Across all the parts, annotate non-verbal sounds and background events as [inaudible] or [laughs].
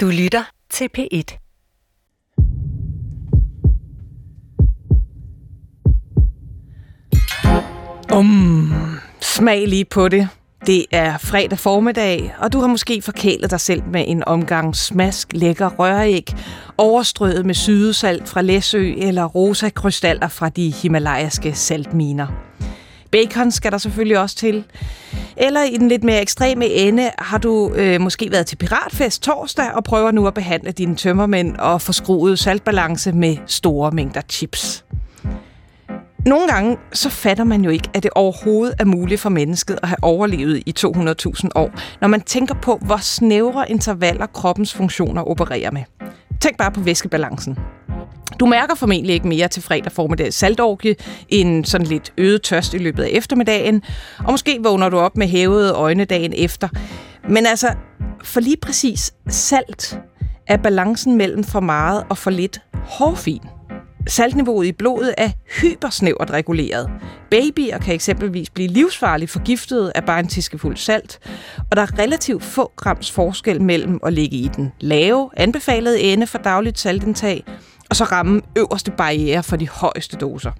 Du lytter til P1. Um, smag lige på det. Det er fredag formiddag, og du har måske forkælet dig selv med en omgang smask lækker røræg, overstrøget med sydesalt fra Læsø eller rosa krystaller fra de himalajiske saltminer. Bacon skal der selvfølgelig også til. Eller i den lidt mere ekstreme ende har du øh, måske været til piratfest torsdag og prøver nu at behandle dine tømmermænd og få skruet saltbalance med store mængder chips. Nogle gange så fatter man jo ikke, at det overhovedet er muligt for mennesket at have overlevet i 200.000 år, når man tænker på, hvor snævre intervaller kroppens funktioner opererer med. Tænk bare på væskebalancen. Du mærker formentlig ikke mere til fredag formiddag saltorgie en sådan lidt øget tørst i løbet af eftermiddagen, og måske vågner du op med hævede øjne dagen efter. Men altså, for lige præcis salt er balancen mellem for meget og for lidt hårfin. Saltniveauet i blodet er hypersnævert reguleret. Babyer kan eksempelvis blive livsfarligt forgiftet af bare en tiskefuld salt, og der er relativt få grams forskel mellem at ligge i den lave, anbefalede ende for dagligt saltindtag, og så ramme øverste barriere for de højeste doser.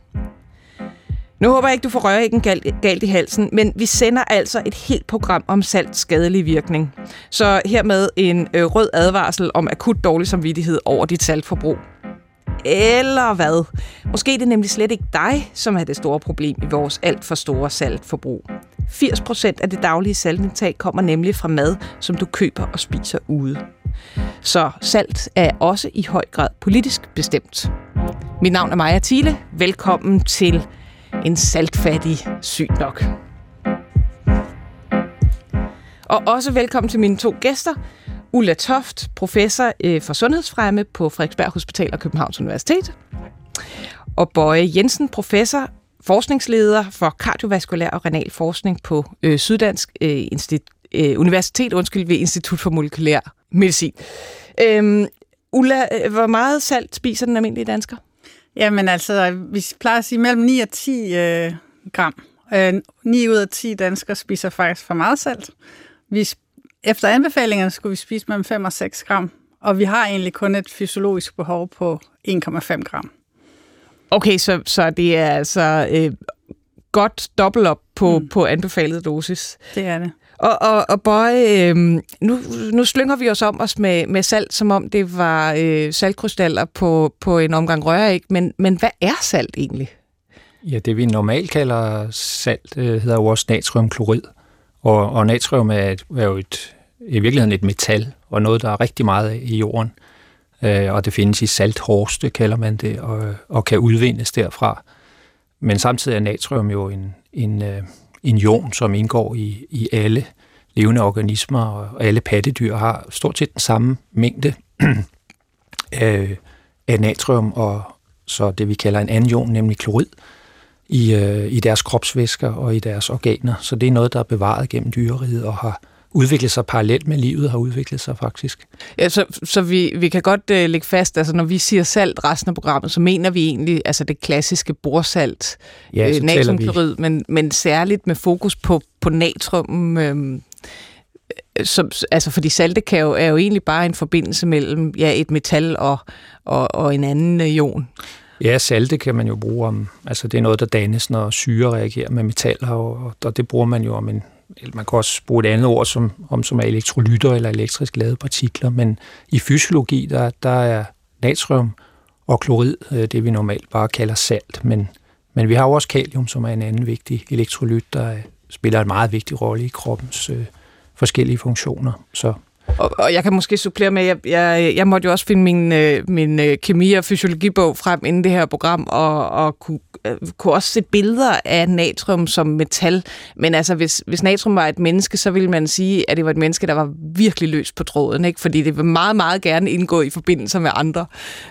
Nu håber jeg ikke, du får røræggen galt, galt i halsen, men vi sender altså et helt program om salt skadelig virkning. Så hermed en øh, rød advarsel om akut dårlig samvittighed over dit saltforbrug. Eller hvad? Måske er det nemlig slet ikke dig, som er det store problem i vores alt for store saltforbrug. 80% af det daglige saltindtag kommer nemlig fra mad, som du køber og spiser ude. Så salt er også i høj grad politisk bestemt. Mit navn er Maja Thiele. Velkommen til en saltfattig syg nok. Og også velkommen til mine to gæster. Ulla Toft, professor øh, for sundhedsfremme på Frederiksberg Hospital og Københavns Universitet. Og Bøje Jensen, professor, forskningsleder for kardiovaskulær og renal forskning på øh, Syddansk øh, Institut, øh, Universitet undskyld, ved Institut for Molekylær Medicin. Øhm, Ulla, øh, hvor meget salt spiser den almindelige dansker? Jamen altså, vi plejer at sige mellem 9 og 10 øh, gram. Øh, 9 ud af 10 danskere spiser faktisk for meget salt. Vi, efter anbefalingerne skulle vi spise mellem 5 og 6 gram, og vi har egentlig kun et fysiologisk behov på 1,5 gram. Okay, så, så det er altså øh, godt dobbelt op på, mm. på anbefalet dosis. Det er det. Og, og, og boy, øh, nu, nu slynger vi os om os med, med salt, som om det var øh, saltkrystaller på, på en omgang røræg. Men, men hvad er salt egentlig? Ja, det vi normalt kalder salt, øh, hedder jo også natriumklorid. Og, og natrium er, et, er jo et, i virkeligheden et metal, og noget, der er rigtig meget af i jorden. Øh, og det findes i salthorste, kalder man det, og, og kan udvindes derfra. Men samtidig er natrium jo en, en, øh, en ion, som indgår i, i alle levende organismer, og alle pattedyr har stort set den samme mængde af, [clears throat] øh, af natrium, og så det vi kalder en anion, nemlig klorid, i, øh, i deres kropsvæsker og i deres organer. Så det er noget, der er bevaret gennem dyreriget og har udviklet sig parallelt med livet, har udviklet sig faktisk. Ja, så, så vi, vi kan godt uh, lægge fast, altså når vi siger salt resten af programmet, så mener vi egentlig altså det klassiske borsalt, ja, øh, natriumklorid, men, men særligt med fokus på, på natrium, øh, som, altså fordi salte kan jo, er jo egentlig bare en forbindelse mellem ja, et metal og, og, og en anden ion. Ja, salte kan man jo bruge om, altså det er noget, der dannes, når syre reagerer med metaller, og, og det bruger man jo om en, man kan også bruge et andet ord, som, om, som er elektrolytter eller elektrisk lavede partikler, men i fysiologi, der, der er natrium og klorid, øh, det vi normalt bare kalder salt, men, men vi har jo også kalium, som er en anden vigtig elektrolyt, der øh, spiller en meget vigtig rolle i kroppens øh, forskellige funktioner. Så og, og jeg kan måske supplere med, at jeg, jeg, jeg måtte jo også finde min, øh, min øh, kemi- og fysiologibog frem inden det her program, og, og kunne, øh, kunne også se billeder af natrium som metal. Men altså, hvis, hvis natrium var et menneske, så ville man sige, at det var et menneske, der var virkelig løs på tråden, ikke? fordi det vil meget, meget gerne indgå i forbindelser med andre.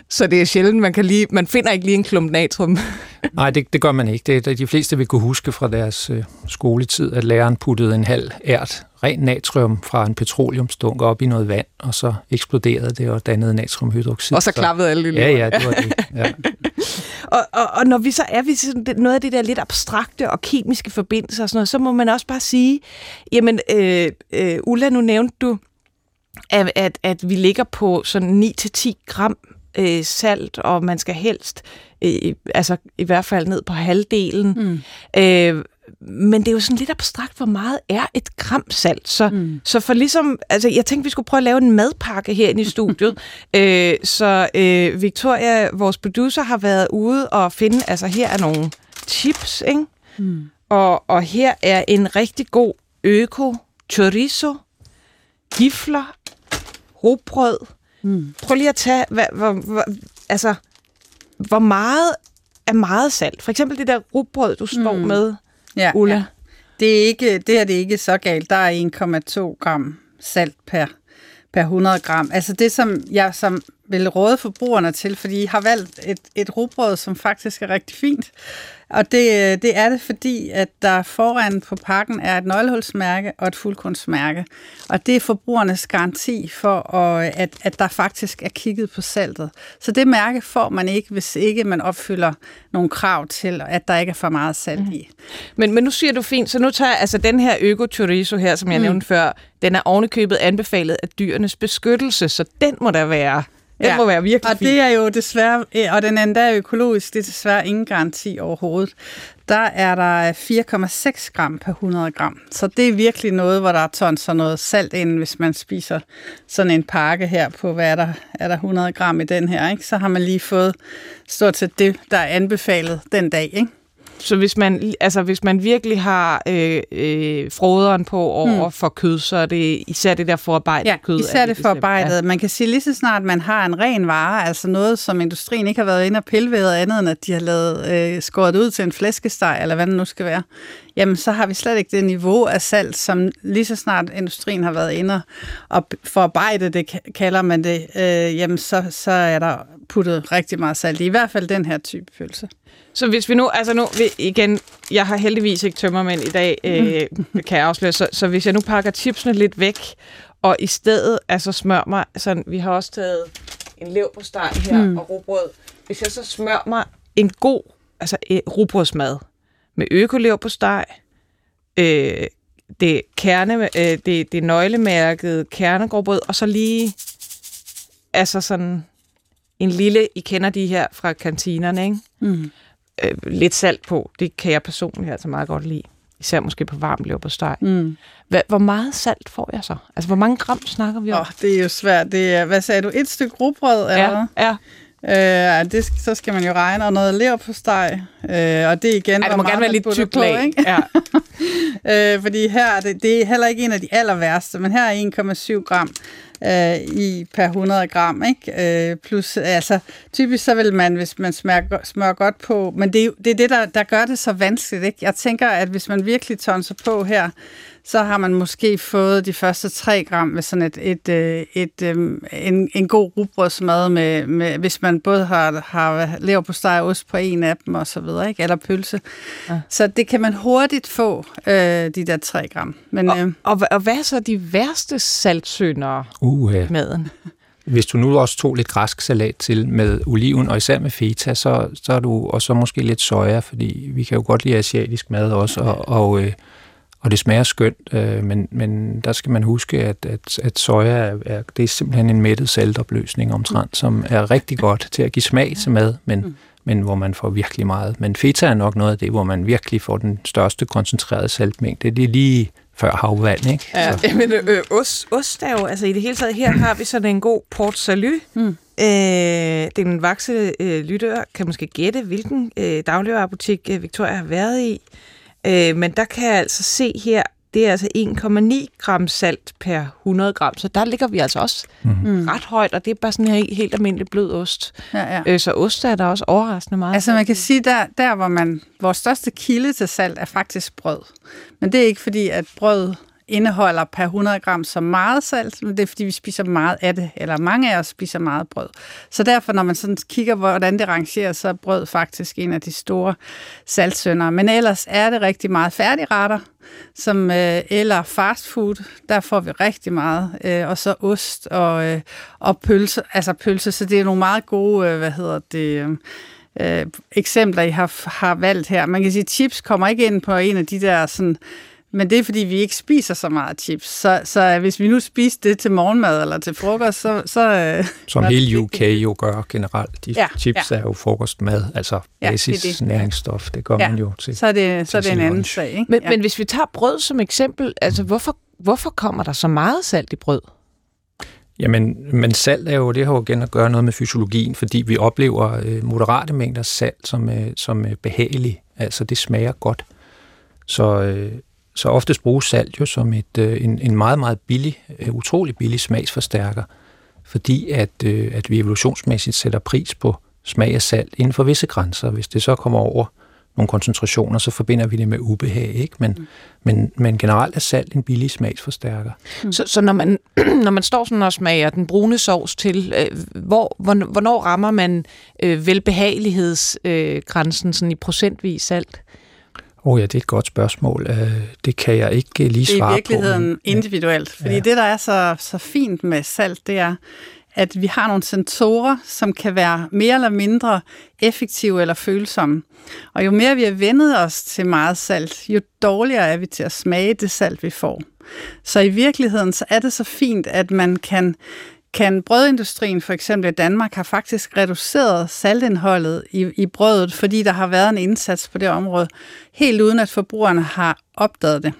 Så det er sjældent, man kan lige, man finder ikke lige en klump natrium. [laughs] Nej, det, det gør man ikke. Det, det, de fleste vil kunne huske fra deres øh, skoletid, at læreren puttede en halv ært ren natrium fra en petroleumstunk op i noget vand, og så eksploderede det og dannede natriumhydroxid. Og så klappede alle Ja, ja, det var det. Ja. [laughs] og, og, og når vi så er ved noget af det der lidt abstrakte og kemiske forbindelser og sådan noget, så må man også bare sige, jamen, øh, øh, Ulla, nu nævnte du at, at, at vi ligger på sådan 9-10 gram øh, salt, og man skal helst, øh, altså i hvert fald ned på halvdelen. Mm. Øh, men det er jo sådan lidt abstrakt, hvor meget er et gram salt. Så, mm. så for ligesom, altså jeg tænkte, vi skulle prøve at lave en madpakke herinde i studiet. [laughs] øh, så øh, Victoria, vores producer, har været ude og finde, altså her er nogle chips, ikke? Mm. Og, og her er en rigtig god øko chorizo, gifler, rugbrød. Mm. Prøv lige at tage, hvad, hvor, hvor, altså, hvor meget er meget salt? For eksempel det der rugbrød, du står mm. med, ja, Ulla. Ja. Det, er ikke, det er det ikke så galt. Der er 1,2 gram salt per, per 100 gram. Altså det, som jeg som vil råde forbrugerne til, fordi I har valgt et, et rugbrød, som faktisk er rigtig fint, og det, det er det, fordi at der foran på pakken er et nøglehulsmærke og et fuldkornsmærke. Og det er forbrugernes garanti for, at, at der faktisk er kigget på saltet. Så det mærke får man ikke, hvis ikke man opfylder nogle krav til, at der ikke er for meget salt mm. i. Men, men nu siger du fint, så nu tager jeg altså den her Øko Chorizo her, som jeg mm. nævnte før, den er ovenikøbet anbefalet af dyrenes beskyttelse, så den må der være den ja. må være virkelig Og det er jo desværre, og den endda økologisk, det er desværre ingen garanti overhovedet. Der er der 4,6 gram per 100 gram. Så det er virkelig noget, hvor der er tons og noget salt ind, hvis man spiser sådan en pakke her på, hvad er der, er der 100 gram i den her, ikke? så har man lige fået stort set det, der er anbefalet den dag. Ikke? Så hvis man, altså, hvis man virkelig har øh, øh, froderen på over hmm. for kød, så er det især det der forarbejdet ja, kød. især det, det forarbejdet. Ja. Man kan sige lige så snart, man har en ren vare, altså noget, som industrien ikke har været inde og pille ved andet, end at de har lavet øh, skåret ud til en flæskesteg, eller hvad det nu skal være, jamen så har vi slet ikke det niveau af salt, som lige så snart industrien har været inde og forarbejde det, kalder man det, øh, jamen så, så er der puttet rigtig meget salt i, i hvert fald den her type pølse. Så hvis vi nu, altså nu, igen, jeg har heldigvis ikke tømmermænd i dag, øh, kan jeg afsløre, så, så hvis jeg nu pakker chipsene lidt væk, og i stedet altså smør mig, sådan, vi har også taget en lev på steg her mm. og rugbrød, hvis jeg så smør mig en god altså, eh, rugbrødsmad med økolev på steg, øh, det, kerne, øh, det, det nøglemærket kernegråbrød, og så lige altså sådan en lille, I kender de her fra kantinerne, ikke? Mm øh, lidt salt på. Det kan jeg personligt altså meget godt lide. Især måske på varm lever på steg. Mm. Hva, hvor meget salt får jeg så? Altså, hvor mange gram snakker vi om? Oh, det er jo svært. Det er, hvad sagde du? Et stykke rugbrød? Eller? Ja, ja. Øh, det, så skal man jo regne, og noget lever på steg. Øh, og det igen, ja, det må gerne være lidt tyk lag. Ikke? Ja. [laughs] øh, fordi her, det, det er heller ikke en af de aller værste, men her er 1,7 gram øh, i per 100 gram. Ikke? Øh, plus, altså, typisk så vil man, hvis man smører, smører godt på, men det det, er det der, der gør det så vanskeligt. Ikke? Jeg tænker, at hvis man virkelig tonser på her, så har man måske fået de første 3 gram med sådan et, et, øh, et, et øh, en, en god rugbrødsmad, med, med, hvis man både har, har lever på steg og ost på en af dem og så videre, ikke? eller pølse. Ja. Så det kan man hurtigt få, øh, de der 3 gram. Men, og, øh, og, og hvad er så de værste saltsyndere uh, ja. maden? [laughs] Hvis du nu også tog lidt græsk salat til med oliven, og især med feta, så, så er du, og så måske lidt soja, fordi vi kan jo godt lide asiatisk mad også, og, og øh, og det smager skønt, øh, men, men der skal man huske, at, at, at soja er, er, det er simpelthen en mættet saltopløsning omtrent, mm. som er rigtig godt til at give smag til mad, men, mm. men hvor man får virkelig meget. Men feta er nok noget af det, hvor man virkelig får den største koncentrerede saltmængde. Det er lige før havvand, ikke? Ja, Så. men øh, ost, ost er jo, altså i det hele taget, her har vi sådan en god Port Salut. Mm. Øh, den vakse øh, lytter kan måske gætte, hvilken øh, dagligvarerbutik øh, Victoria har været i. Øh, men der kan jeg altså se her, det er altså 1,9 gram salt per 100 gram, så der ligger vi altså også mm. ret højt, og det er bare sådan en helt almindelig blød ost. Ja, ja. Øh, så ost er der også overraskende meget. Altså man kan sige, der, der hvor man, vores største kilde til salt er faktisk brød. Men det er ikke fordi, at brød indeholder per 100 gram så meget salt, men det er fordi, vi spiser meget af det, eller mange af os spiser meget brød. Så derfor, når man sådan kigger, hvordan det rangerer, så er brød faktisk en af de store saltsønder. Men ellers er det rigtig meget færdigretter, som, øh, eller fast food, der får vi rigtig meget. Øh, og så ost og, øh, og pølse, altså pølse, så det er nogle meget gode, øh, hvad hedder det... Øh, øh eksempler, I har, har valgt her. Man kan sige, at chips kommer ikke ind på en af de der sådan, men det er, fordi vi ikke spiser så meget chips. Så, så hvis vi nu spiser det til morgenmad eller til frokost, så... så øh, Som hele UK jo gør generelt. De ja, chips ja. er jo frokostmad, altså basis ja, det det. næringsstof. Det gør ja. man jo til Så er det, så er det en anden sag. Ikke? Men, ja. men hvis vi tager brød som eksempel, altså hvorfor, hvorfor kommer der så meget salt i brød? Jamen, men salt er jo, det har jo igen at gøre noget med fysiologien, fordi vi oplever øh, moderate mængder salt som, øh, som øh, behagelig. Altså, det smager godt. Så, øh, så oftest bruges salt jo som et, øh, en, en meget, meget billig, øh, utrolig billig smagsforstærker, fordi at, øh, at vi evolutionsmæssigt sætter pris på smag af salt inden for visse grænser. Hvis det så kommer over nogle koncentrationer, så forbinder vi det med ubehag, ikke? Men, mm. men, men generelt er salt en billig smagsforstærker. Mm. Så, så når, man, [clears throat] når man står sådan og smager den brune sovs til, øh, hvor, hvornår rammer man øh, velbehagelighedsgrænsen øh, sådan i procentvis salt? Oh ja, det er et godt spørgsmål. Øh, det kan jeg ikke lige svare på. Det er i virkeligheden på, men, individuelt, fordi ja. det, der er så, så fint med salt, det er, at vi har nogle sensorer, som kan være mere eller mindre effektive eller følsomme. Og jo mere vi har vendet os til meget salt, jo dårligere er vi til at smage det salt, vi får. Så i virkeligheden så er det så fint, at man kan kan brødindustrien for eksempel i Danmark har faktisk reduceret saltindholdet i, i brødet, fordi der har været en indsats på det område, helt uden at forbrugerne har opdaget det.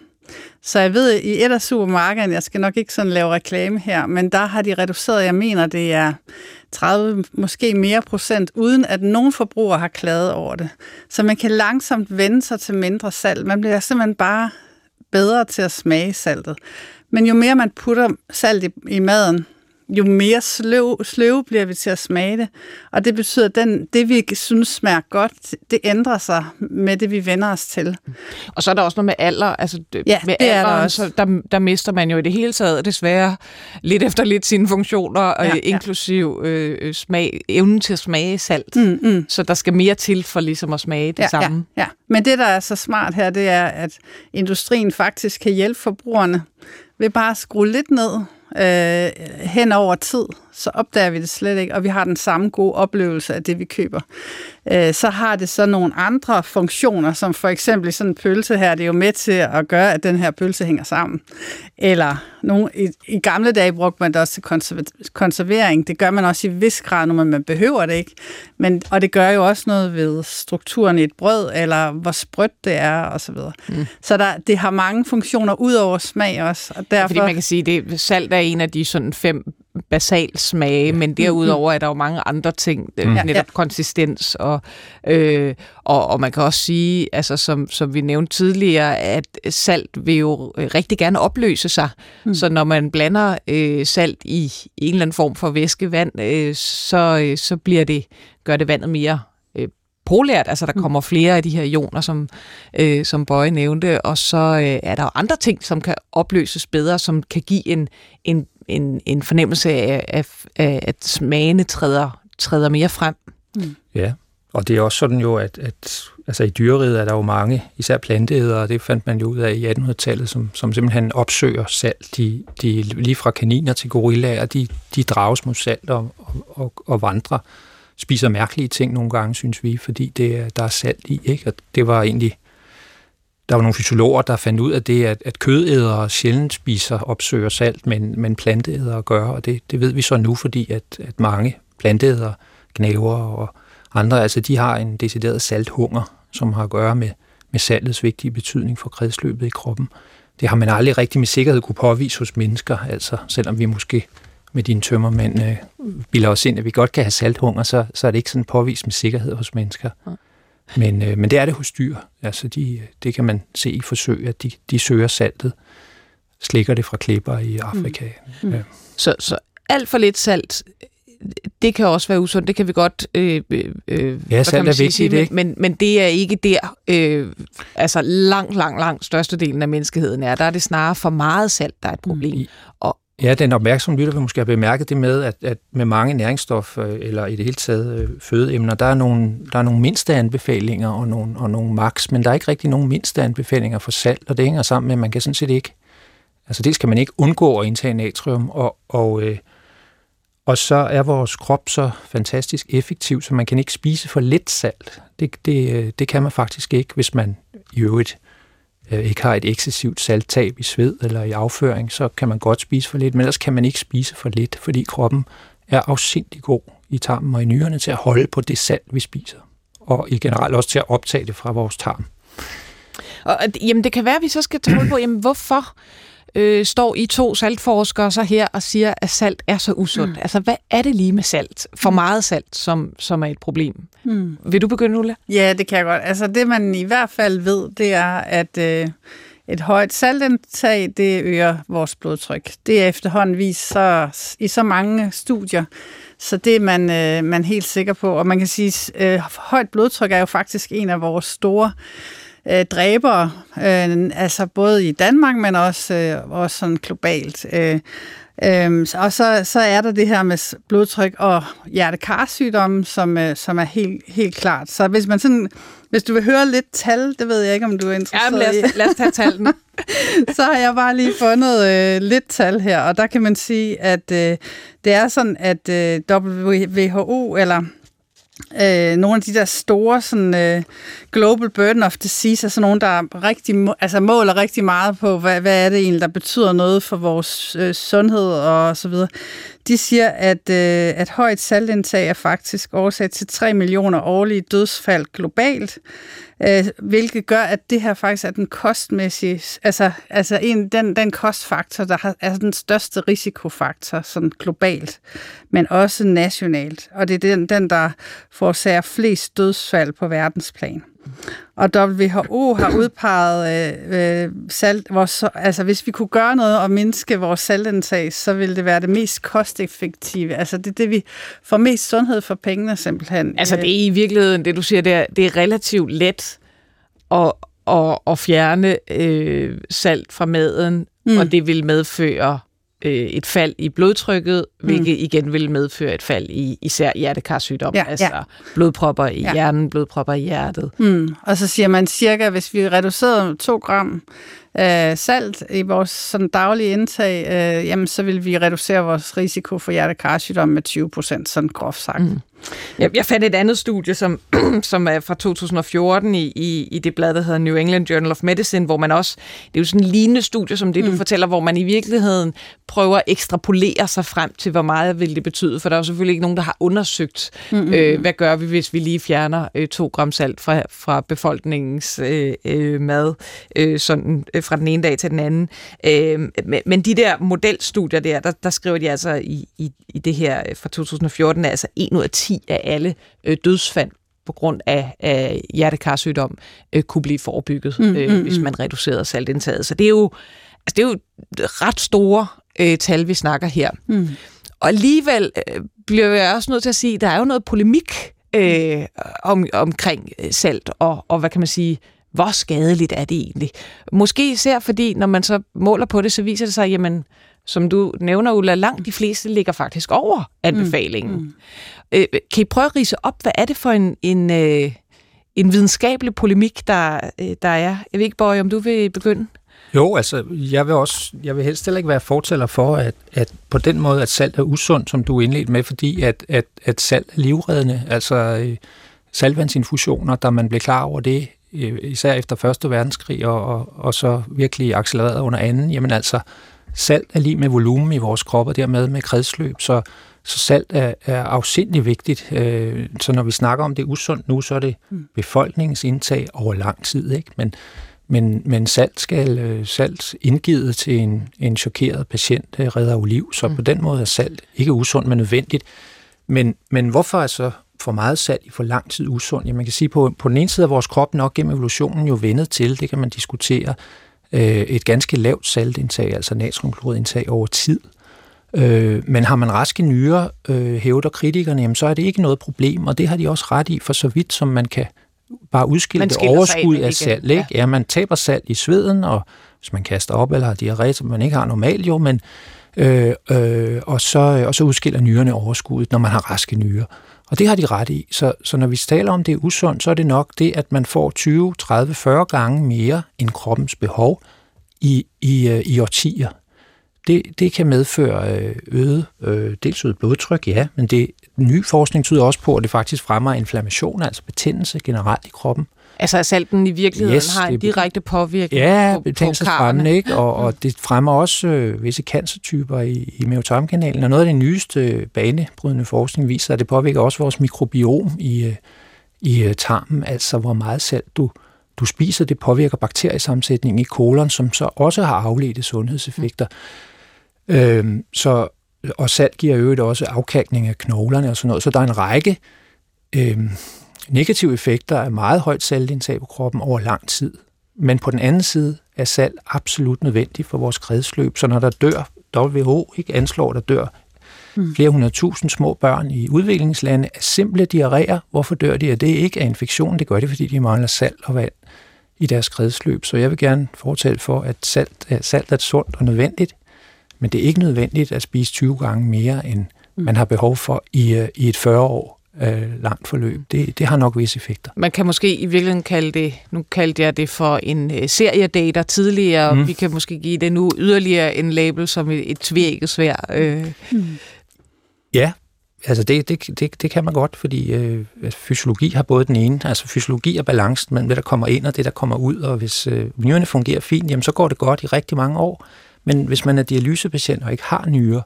Så jeg ved, i et af supermarkederne, jeg skal nok ikke sådan lave reklame her, men der har de reduceret, jeg mener, det er 30, måske mere procent, uden at nogen forbruger har klaget over det. Så man kan langsomt vende sig til mindre salt. Man bliver simpelthen bare bedre til at smage saltet. Men jo mere man putter salt i, i maden, jo mere sløv, sløv bliver vi til at smage det. Og det betyder, at den, det, vi synes smager godt, det ændrer sig med det, vi vender os til. Og så er der også noget med alder. Altså, ja, med det alder, er der, også. Så der, der mister man jo i det hele taget desværre lidt efter lidt sine funktioner, ja, ja. inklusiv øh, smag, evnen til at smage salt. Mm, mm. Så der skal mere til for ligesom at smage det ja, samme. Ja, ja. Men det, der er så smart her, det er, at industrien faktisk kan hjælpe forbrugerne ved bare at skrue lidt ned øh, hen over tid, så opdager vi det slet ikke, og vi har den samme gode oplevelse af det, vi køber. Øh, så har det så nogle andre funktioner, som for eksempel sådan en pølse her, det er jo med til at gøre, at den her pølse hænger sammen. Eller nogle, i, i gamle dage brugte man det også til konservering. Det gør man også i vis grad, når man behøver det ikke. Men, og det gør jo også noget ved strukturen i et brød, eller hvor sprødt det er, og så videre. Mm. Så der, det har mange funktioner ud over smag også. Og derfor... Fordi man kan sige, det salt er en af de sådan fem basal smage, men derudover er der jo mange andre ting, mm. netop ja. konsistens, og, øh, og, og man kan også sige, altså som, som vi nævnte tidligere, at salt vil jo rigtig gerne opløse sig, mm. så når man blander øh, salt i en eller anden form for væskevand, øh, så, øh, så bliver det, gør det vandet mere øh, polært, altså der mm. kommer flere af de her ioner, som, øh, som Bøje nævnte, og så øh, er der jo andre ting, som kan opløses bedre, som kan give en, en en, en fornemmelse af, af, af, at smagene træder, træder mere frem. Mm. Ja, og det er også sådan jo, at, at altså i dyreriget er der jo mange, især planteædere, og det fandt man jo ud af i 1800-tallet, som, som simpelthen opsøger salt. De, de, lige fra kaniner til gorillaer, de, de drages mod salt og, og, og vandrer. Spiser mærkelige ting nogle gange, synes vi, fordi det, der er salt i. Ikke? Og det var egentlig der var nogle fysiologer, der fandt ud af det, at, at kødædere sjældent spiser, opsøger salt, men, men planteædere gør, og det, det ved vi så nu, fordi at, at mange planteædere, knæver og andre, altså de har en decideret salthunger, som har at gøre med, med saltets vigtige betydning for kredsløbet i kroppen. Det har man aldrig rigtig med sikkerhed kunne påvise hos mennesker, altså selvom vi måske med dine tømmermænd øh, bilder os ind, at vi godt kan have salthunger, så, så er det ikke sådan påvist med sikkerhed hos mennesker. Men, øh, men det er det hos dyr. Altså de, det kan man se i forsøg, at de, de søger saltet, slikker det fra klipper i Afrika. Mm. Ja. Så, så alt for lidt salt, det kan også være usundt, det kan vi godt... Øh, øh, ja, salt er vigtigt, men, men, men det er ikke der, øh, altså langt, langt, langt størstedelen af menneskeheden er. Der er det snarere for meget salt, der er et problem. Mm. Og, Ja, den opmærksomme lytter vil måske have bemærket det med, at, at med mange næringsstoffer, øh, eller i det hele taget øh, fødeemner, der er nogle, der er nogle mindste anbefalinger og nogle, og nogle max, men der er ikke rigtig nogen mindste anbefalinger for salt, og det hænger sammen med, at man kan sådan set ikke, altså dels kan man ikke undgå at indtage natrium, og, og, øh, og så er vores krop så fantastisk effektiv, så man kan ikke spise for lidt salt. Det, det, øh, det kan man faktisk ikke, hvis man i øvrigt øh, Øh, ikke har et ekscessivt salttab i sved eller i afføring, så kan man godt spise for lidt, men ellers kan man ikke spise for lidt, fordi kroppen er afsindig god i tarmen og i nyrerne til at holde på det salt, vi spiser, og i generelt også til at optage det fra vores tarm. Og, jamen, det kan være, at vi så skal tage på, jamen, hvorfor øh, står I to saltforskere så her og siger, at salt er så usundt? Mm. Altså, hvad er det lige med salt? For meget salt, som, som er et problem. Mm. Vil du begynde, Ulla? Ja, det kan jeg godt. Altså, det man i hvert fald ved, det er, at øh, et højt saltindtag, det øger vores blodtryk. Det er efterhånden vist så, i så mange studier, så det er man, øh, man helt sikker på. Og man kan sige, at øh, højt blodtryk er jo faktisk en af vores store øh, dræbere, øh, altså både i Danmark, men også, øh, også sådan globalt. Øh, Øhm, og så, så er der det her med blodtryk og hjertekarsygdomme, som, øh, som er helt, helt klart. Så hvis man sådan, hvis du vil høre lidt tal, det ved jeg ikke, om du er interesseret ja, lad os, i. lad os tage tallene. [laughs] så har jeg bare lige fundet øh, lidt tal her, og der kan man sige, at øh, det er sådan, at øh, WHO, eller øh, nogle af de der store sådan, øh, global burden of disease, er sådan nogen, der rigtig, altså måler rigtig meget på, hvad, hvad er det egentlig, der betyder noget for vores øh, sundhed og så videre. De siger, at, øh, at højt saltindtag er faktisk årsag til 3 millioner årlige dødsfald globalt, øh, hvilket gør, at det her faktisk er den kostmæssige, altså, altså en, den, den kostfaktor, der har, er den største risikofaktor sådan globalt, men også nationalt. Og det er den, den der forårsager flest dødsfald på verdensplan. Og WHO har udpeget øh, øh, salt, vores, altså hvis vi kunne gøre noget og mindske vores saltindtag, så ville det være det mest kosteffektive. Altså det er det, vi får mest sundhed for pengene simpelthen. Altså det er i virkeligheden, det du siger der, det er relativt let at, at, at fjerne øh, salt fra maden, mm. og det vil medføre øh, et fald i blodtrykket, mm. hvilket igen vil medføre et fald i især hjertekarsygdom, ja, altså ja. blodpropper i ja. hjernen, blodpropper i hjertet. Mm. Og så siger man cirka, hvis vi reducerer 2 gram øh, salt i vores sådan daglige indtag, øh, jamen så vil vi reducere vores risiko for hjertekarsygdom med 20 procent, sådan groft sagt. Mm. Jeg, jeg fandt et andet studie, som, [clears throat] som er fra 2014 i, i, i det blad, der hedder New England Journal of Medicine, hvor man også, det er jo sådan en lignende studie som det, du mm. fortæller, hvor man i virkeligheden prøver at ekstrapolere sig frem til, hvor meget vil det betyde, for der er jo selvfølgelig ikke nogen, der har undersøgt, mm-hmm. øh, hvad gør vi, hvis vi lige fjerner øh, to gram salt fra, fra befolkningens øh, øh, mad, øh, sådan øh, fra den ene dag til den anden. Øh, men, men de der modelstudier der, der, der skriver de altså i, i, i det her fra 2014, er altså 1 ud af 10 af alle øh, dødsfald på grund af, af hjertekarsygdom øh, kunne blive forebygget, mm, øh, mm, hvis mm. man reducerede saltindtaget. Så det er jo, altså det er jo ret store øh, tal, vi snakker her. Mm. Og alligevel øh, bliver jeg også nødt til at sige, at der er jo noget polemik øh, om, omkring øh, salt, og, og hvad kan man sige, hvor skadeligt er det egentlig? Måske især fordi, når man så måler på det, så viser det sig, jamen, som du nævner, Ulla, langt de fleste ligger faktisk over anbefalingen. Mm. Mm. Øh, kan I prøve at rise op, hvad er det for en, en, øh, en videnskabelig polemik, der, øh, der er? Jeg ved ikke, Borg, om du vil begynde? Jo, altså, jeg vil også, jeg vil helst heller ikke være fortæller for, at, at på den måde, at salt er usundt, som du indledte med, fordi at, at, at salt er livreddende, altså øh, saltvandsinfusioner, da man blev klar over det, øh, især efter Første Verdenskrig, og, og, og så virkelig accelereret under anden, jamen altså, salt er lige med volumen i vores krop, og dermed med kredsløb, så, så salt er, er afsindelig vigtigt. Øh, så når vi snakker om det usundt nu, så er det mm. befolkningens indtag over lang tid, ikke? Men, men, men salt skal øh, salt indgivet til en, en chokeret patient øh, redder jo liv, så mm. på den måde er salt ikke usundt, men nødvendigt. Men, men hvorfor er så for meget salt i for lang tid usundt? Ja, man kan sige, på, på den ene side af vores krop nok gennem evolutionen jo vendet til, det kan man diskutere, øh, et ganske lavt saltindtag, altså natriumkloridindtag over tid. Øh, men har man raske nyrer, øh, hævder kritikerne, jamen, så er det ikke noget problem, og det har de også ret i, for så vidt som man kan bare udskille det overskud af salt. Ikke? Ja. ja, man taber salt i sveden, og hvis man kaster op eller har diarré, som man ikke har normalt jo, men øh, øh, og, så, og så udskiller nyrerne overskuddet, når man har raske nyrer. Og det har de ret i. Så, så når vi taler om det er usundt, så er det nok det, at man får 20, 30, 40 gange mere end kroppens behov i, i, øh, i årtier. Det, det kan medføre øh, øget, øh, dels øget blodtryk, ja, men det, ny forskning tyder også på, at det faktisk fremmer inflammation, altså betændelse generelt i kroppen. Altså at salten i virkeligheden Yes, har en direkte påvirkning Ja, på, på betændelsesfremmende, karrene. ikke? Og, og det fremmer også øh, visse cancertyper i, i mavetarmkanalen. Og noget af det nyeste banebrydende forskning viser, at det påvirker også vores mikrobiom i, øh, i øh, tarmen, altså hvor meget salt du, du spiser. Det påvirker bakteriesammensætningen i kolon, som så også har afledte sundhedseffekter. Mm. Øhm, så, og salt giver øvrigt også afkalkning af knoglerne og sådan noget. Så der er en række øhm, negative effekter af meget højt saltindtag på kroppen over lang tid. Men på den anden side er salt absolut nødvendigt for vores kredsløb, så når der dør, WHO ikke anslår, der dør mm. flere hundrede tusind små børn i udviklingslande af simple diarréer. Hvorfor dør de af det? Ikke af infektion, det gør de, fordi de mangler salt og vand i deres kredsløb. Så jeg vil gerne fortælle for, at salt, salt er sundt og nødvendigt, men det er ikke nødvendigt at spise 20 gange mere, end man har behov for i, øh, i et 40 år øh, langt forløb. Det, det har nok visse effekter. Man kan måske i virkeligheden kalde det, nu kaldte jeg det for en øh, seriedater tidligere, mm. Mm. vi kan måske give det nu yderligere en label som et, et tvækket svær. Øh, Ja, altså det, det, det, det kan man godt, fordi øh, fysiologi har både den ene, altså fysiologi er balancen mellem det, der kommer ind og det, der kommer ud, og hvis øh, nyrerne fungerer fint, jamen så går det godt i rigtig mange år. Men hvis man er dialysepatient og ikke har nyrer,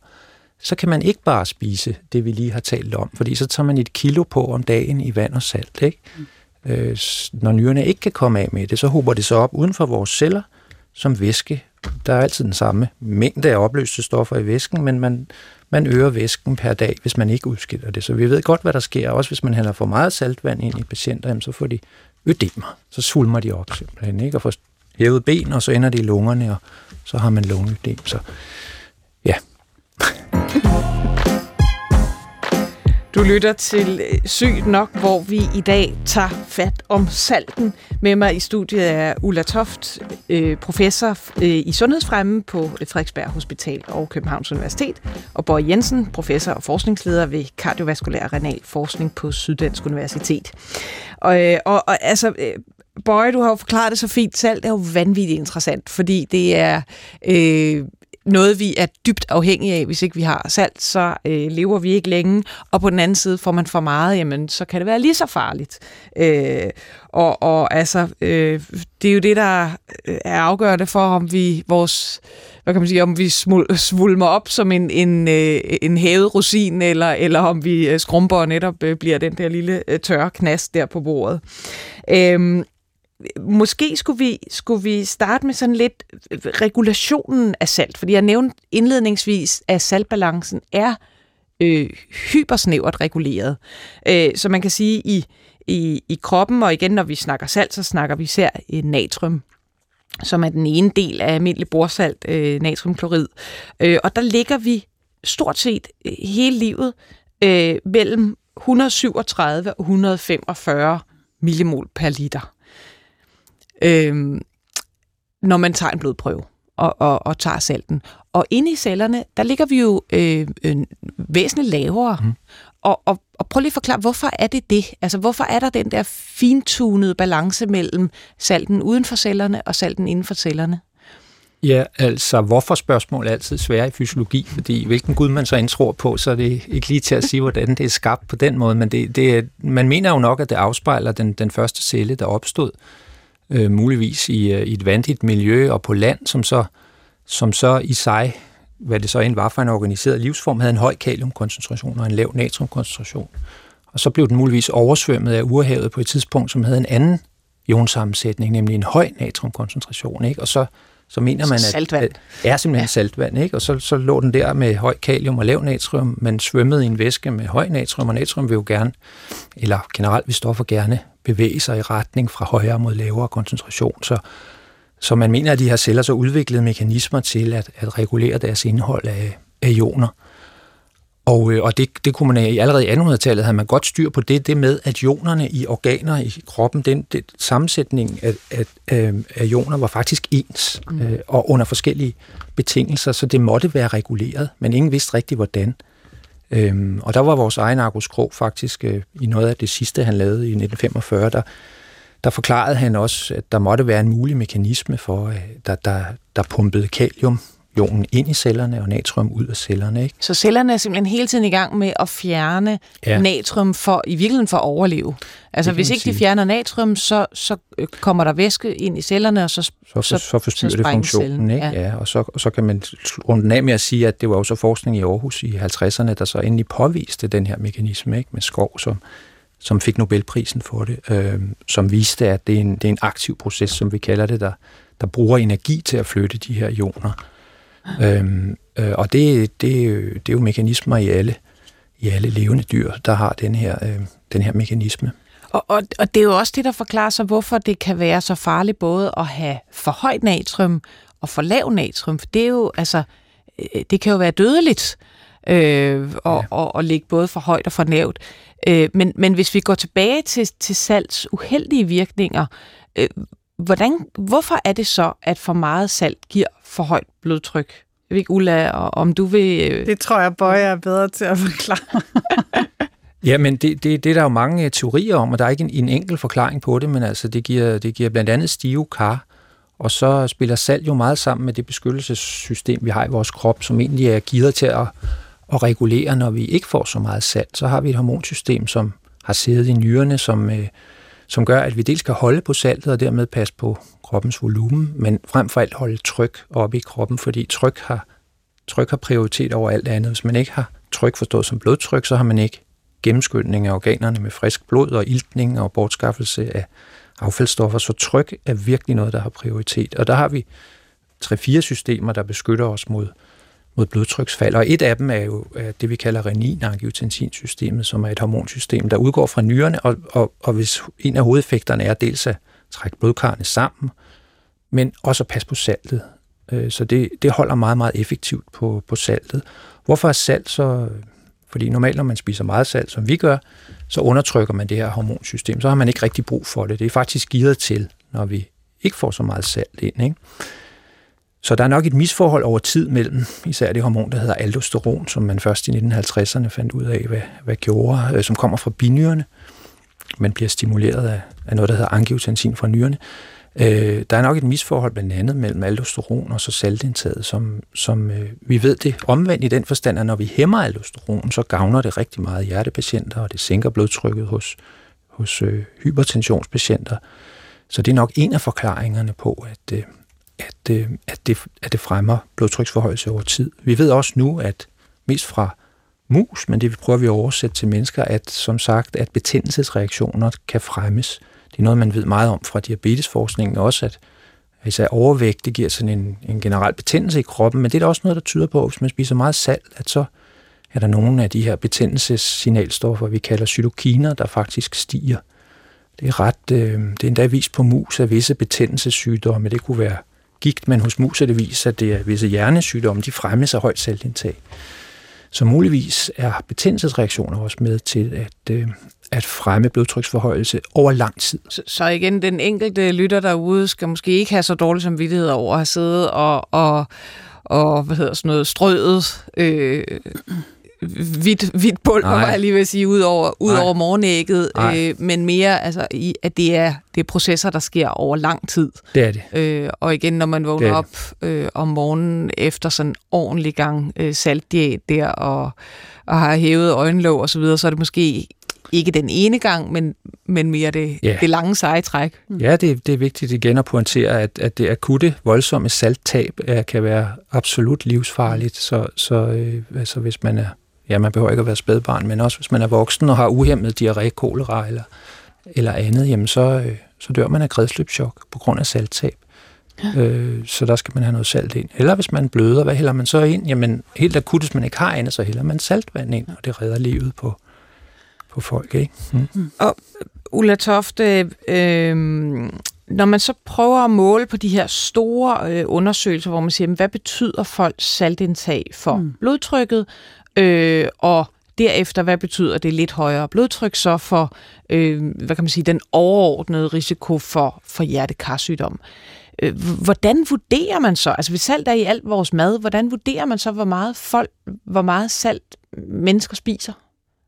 så kan man ikke bare spise det, vi lige har talt om, fordi så tager man et kilo på om dagen i vand og salt. Ikke? Øh, når nyrerne ikke kan komme af med det, så hober det så op uden for vores celler som væske. Der er altid den samme mængde af opløste stoffer i væsken, men man, man øger væsken per dag, hvis man ikke udskiller det. Så vi ved godt, hvad der sker. Også hvis man hælder for meget saltvand ind i patienter, jamen, så får de ødemer. Så sulmer de op simpelthen, ikke? og får hævet ben, og så ender det i lungerne, og så har man lungeødem. Så du lytter til Sygt Nok, hvor vi i dag tager fat om salten. Med mig i studiet er Ulla Toft, øh, professor øh, i sundhedsfremme på Frederiksberg Hospital og Københavns Universitet, og Borg Jensen, professor og forskningsleder ved kardiovaskulær renal forskning på Syddansk Universitet. Og, øh, og, og altså, øh, Borg, du har jo forklaret det så fint. Salt er jo vanvittigt interessant, fordi det er... Øh, noget, vi er dybt afhængige af. Hvis ikke vi har salt, så øh, lever vi ikke længe. Og på den anden side, får man for meget, jamen, så kan det være lige så farligt. Øh, og, og altså, øh, det er jo det, der øh, er afgørende for, om vi vores hvad kan man sige, om vi smul, svulmer op som en, en, øh, en hævet rosin, eller, eller om vi øh, skrumper og netop øh, bliver den der lille øh, tørre knast der på bordet. Øhm, måske skulle vi, skulle vi starte med sådan lidt øh, regulationen af salt, fordi jeg nævnte indledningsvis, at saltbalancen er øh, hypersnævert reguleret. Øh, så man kan sige, i, i, i kroppen, og igen, når vi snakker salt, så snakker vi især øh, natrium som er den ene del af almindelig borsalt, øh, natriumklorid. Øh, og der ligger vi stort set øh, hele livet øh, mellem 137 og 145 millimol per liter øh, når man tager en blodprøve og, og, og tager salten. Og inde i cellerne, der ligger vi jo øh, øh, væsentligt lavere. Mm. Og, og, og prøv lige at forklare, hvorfor er det det? Altså, hvorfor er der den der fintunede balance mellem salten uden for cellerne og salten inden for cellerne? Ja, altså hvorfor spørgsmål er altid svære i fysiologi, fordi hvilken gud man så end tror på, så er det ikke lige til at sige, hvordan det er skabt på den måde, men det, det er, man mener jo nok, at det afspejler den, den første celle, der opstod, øh, muligvis i, øh, i et vandigt miljø og på land, som så, som så i sig, hvad det så end var for en organiseret livsform, havde en høj kaliumkoncentration og en lav natriumkoncentration. Og så blev den muligvis oversvømmet af urhavet på et tidspunkt, som havde en anden jonsammensætning, nemlig en høj natriumkoncentration. Ikke? Og så, så mener man, at saltvand. at er simpelthen ja. saltvand, ikke? og så, så lå den der med høj kalium og lav natrium, men svømmede i en væske med høj natrium, og natrium vil jo gerne, eller generelt vil stoffer gerne bevæge sig i retning fra højere mod lavere koncentration. Så, så man mener, at de her celler så udviklede mekanismer til at, at regulere deres indhold af, af ioner. Og, øh, og det, det kunne man i allerede i 1800-tallet havde man godt styr på det, det med, at ionerne i organer i kroppen, den, den sammensætning af, af, af, af ioner var faktisk ens, mm. øh, og under forskellige betingelser, så det måtte være reguleret, men ingen vidste rigtigt, hvordan. Øhm, og der var vores egen Argus Krog faktisk øh, i noget af det sidste, han lavede i 1945, der, der forklarede han også, at der måtte være en mulig mekanisme for, at der, der, der pumpede kalium jonen ind i cellerne og natrium ud af cellerne. Ikke? Så cellerne er simpelthen hele tiden i gang med at fjerne ja. natrium for i virkeligheden for at overleve. Altså hvis ikke sige. de fjerner natrium, så, så øh, kommer der væske ind i cellerne, og så Så, så, så, så forstyrrer så det funktionen. Ikke? Ja. ja. og, så, og så kan man runde af med at sige, at det var også forskning i Aarhus i 50'erne, der så endelig påviste den her mekanisme ikke? med skov, som, som fik Nobelprisen for det, øh, som viste, at det er, en, det er en aktiv proces, som vi kalder det, der, der bruger energi til at flytte de her ioner. Øhm, øh, og det, det, det er jo mekanismer i alle, i alle levende dyr, der har den her, øh, den her mekanisme. Og, og, og det er jo også det, der forklarer sig, hvorfor det kan være så farligt både at have for højt natrium og for lav natrium. For det er jo, altså, øh, det kan jo være dødeligt øh, og, ja. og, og ligge både for højt og for lavt. Øh, men, men hvis vi går tilbage til, til salts uheldige virkninger, øh, hvordan, hvorfor er det så, at for meget salt giver for højt blodtryk? Jeg ved ikke, Ulla, om du vil... Øh, det tror jeg, Bøje er bedre til at forklare. [laughs] ja, men det, det, det er der jo mange øh, teorier om, og der er ikke en, en enkel forklaring på det, men altså det giver, det giver blandt andet stive kar, og så spiller salt jo meget sammen med det beskyttelsessystem, vi har i vores krop, som egentlig er givet til at, at regulere, når vi ikke får så meget salt. Så har vi et hormonsystem, som har siddet i nyrerne, som, øh, som gør, at vi dels kan holde på saltet og dermed passe på kroppens volumen, men frem for alt holde tryk oppe i kroppen, fordi tryk har, tryk har prioritet over alt andet. Hvis man ikke har tryk forstået som blodtryk, så har man ikke gennemskyldning af organerne med frisk blod og iltning og bortskaffelse af affaldsstoffer. Så tryk er virkelig noget, der har prioritet. Og der har vi tre-fire systemer, der beskytter os mod, mod blodtryksfald. Og et af dem er jo øh, det, vi kalder renin-angiotensinsystemet, som er et hormonsystem, der udgår fra nyrerne, og, og, og hvis en af hovedeffekterne er dels at trække blodkarrene sammen, men også at passe på saltet. Øh, så det, det holder meget, meget effektivt på, på saltet. Hvorfor er salt så... Fordi normalt, når man spiser meget salt, som vi gør, så undertrykker man det her hormonsystem. Så har man ikke rigtig brug for det. Det er faktisk givet til, når vi ikke får så meget salt ind. Ikke? Så der er nok et misforhold over tid mellem især det hormon, der hedder aldosteron, som man først i 1950'erne fandt ud af, hvad, hvad gjorde, øh, som kommer fra binyrerne. Man bliver stimuleret af, af noget, der hedder angiotensin fra nyrerne. Øh, der er nok et misforhold blandt andet mellem aldosteron og så saltindtaget, som, som øh, vi ved det omvendt i den forstand, at når vi hæmmer aldosteron, så gavner det rigtig meget hjertepatienter, og det sænker blodtrykket hos, hos øh, hypertensionspatienter. Så det er nok en af forklaringerne på, at, øh, at, øh, at, det, at det fremmer blodtryksforhøjelse over tid. Vi ved også nu, at mest fra mus, men det prøver vi at oversætte til mennesker, at som sagt, at betændelsesreaktioner kan fremmes. Det er noget, man ved meget om fra diabetesforskningen også, at især overvægt, det giver sådan en, en generel betændelse i kroppen, men det er også noget, der tyder på, at hvis man spiser meget salt, at så er der nogle af de her betændelsessignalstoffer, vi kalder cytokiner, der faktisk stiger. Det er ret, øh, det er endda vist på mus af visse betændelsessygdomme. Det kunne være gigt, men hos mus er det vist, at det er visse hjernesygdomme, de fremmes af højt saltindtag. Så muligvis er betændelsesreaktioner også med til at, øh, at fremme blodtryksforhøjelse over lang tid. Så, så igen, den enkelte lytter derude skal måske ikke have så dårlig samvittighed over at have siddet og, og, og hvad hedder sådan noget, strøget øh, hvidt, hvidt pulver, Nej. jeg lige vil sige, ud over, ud over morgenægget, øh, men mere, altså, i, at det er, det er processer, der sker over lang tid. Det er det. Øh, og igen, når man vågner op øh, om morgenen efter sådan en ordentlig gang øh, saltdiæt der, og, og har hævet øjenlåg og så videre, så er det måske ikke den ene gang, men, men mere det, ja. det lange seje træk. Mm. Ja, det, det er vigtigt igen at pointere, at, at det akutte, voldsomme salttab er, kan være absolut livsfarligt. Så, så øh, altså, hvis man er ja, man behøver ikke at være spædbarn, men også hvis man er voksen og har uhemmet diarré, kolera eller, eller andet, jamen så, øh, så dør man af kredsløbschok på grund af salttab. Ja. Øh, så der skal man have noget salt ind. Eller hvis man bløder, hvad hælder man så ind? Jamen helt akut, hvis man ikke har andet, så hælder man saltvand ind, og det redder livet på, på folk. Ikke? Mm. Mm. Og Ulla Tofte, øh, når man så prøver at måle på de her store øh, undersøgelser, hvor man siger, hvad betyder folks saltindtag for mm. blodtrykket, Øh, og derefter, hvad betyder det lidt højere blodtryk så for, øh, hvad kan man sige, den overordnede risiko for, for hjertekarsygdom? Øh, hvordan vurderer man så, altså hvis salt er i alt vores mad, hvordan vurderer man så, hvor meget, folk, hvor meget salt mennesker spiser?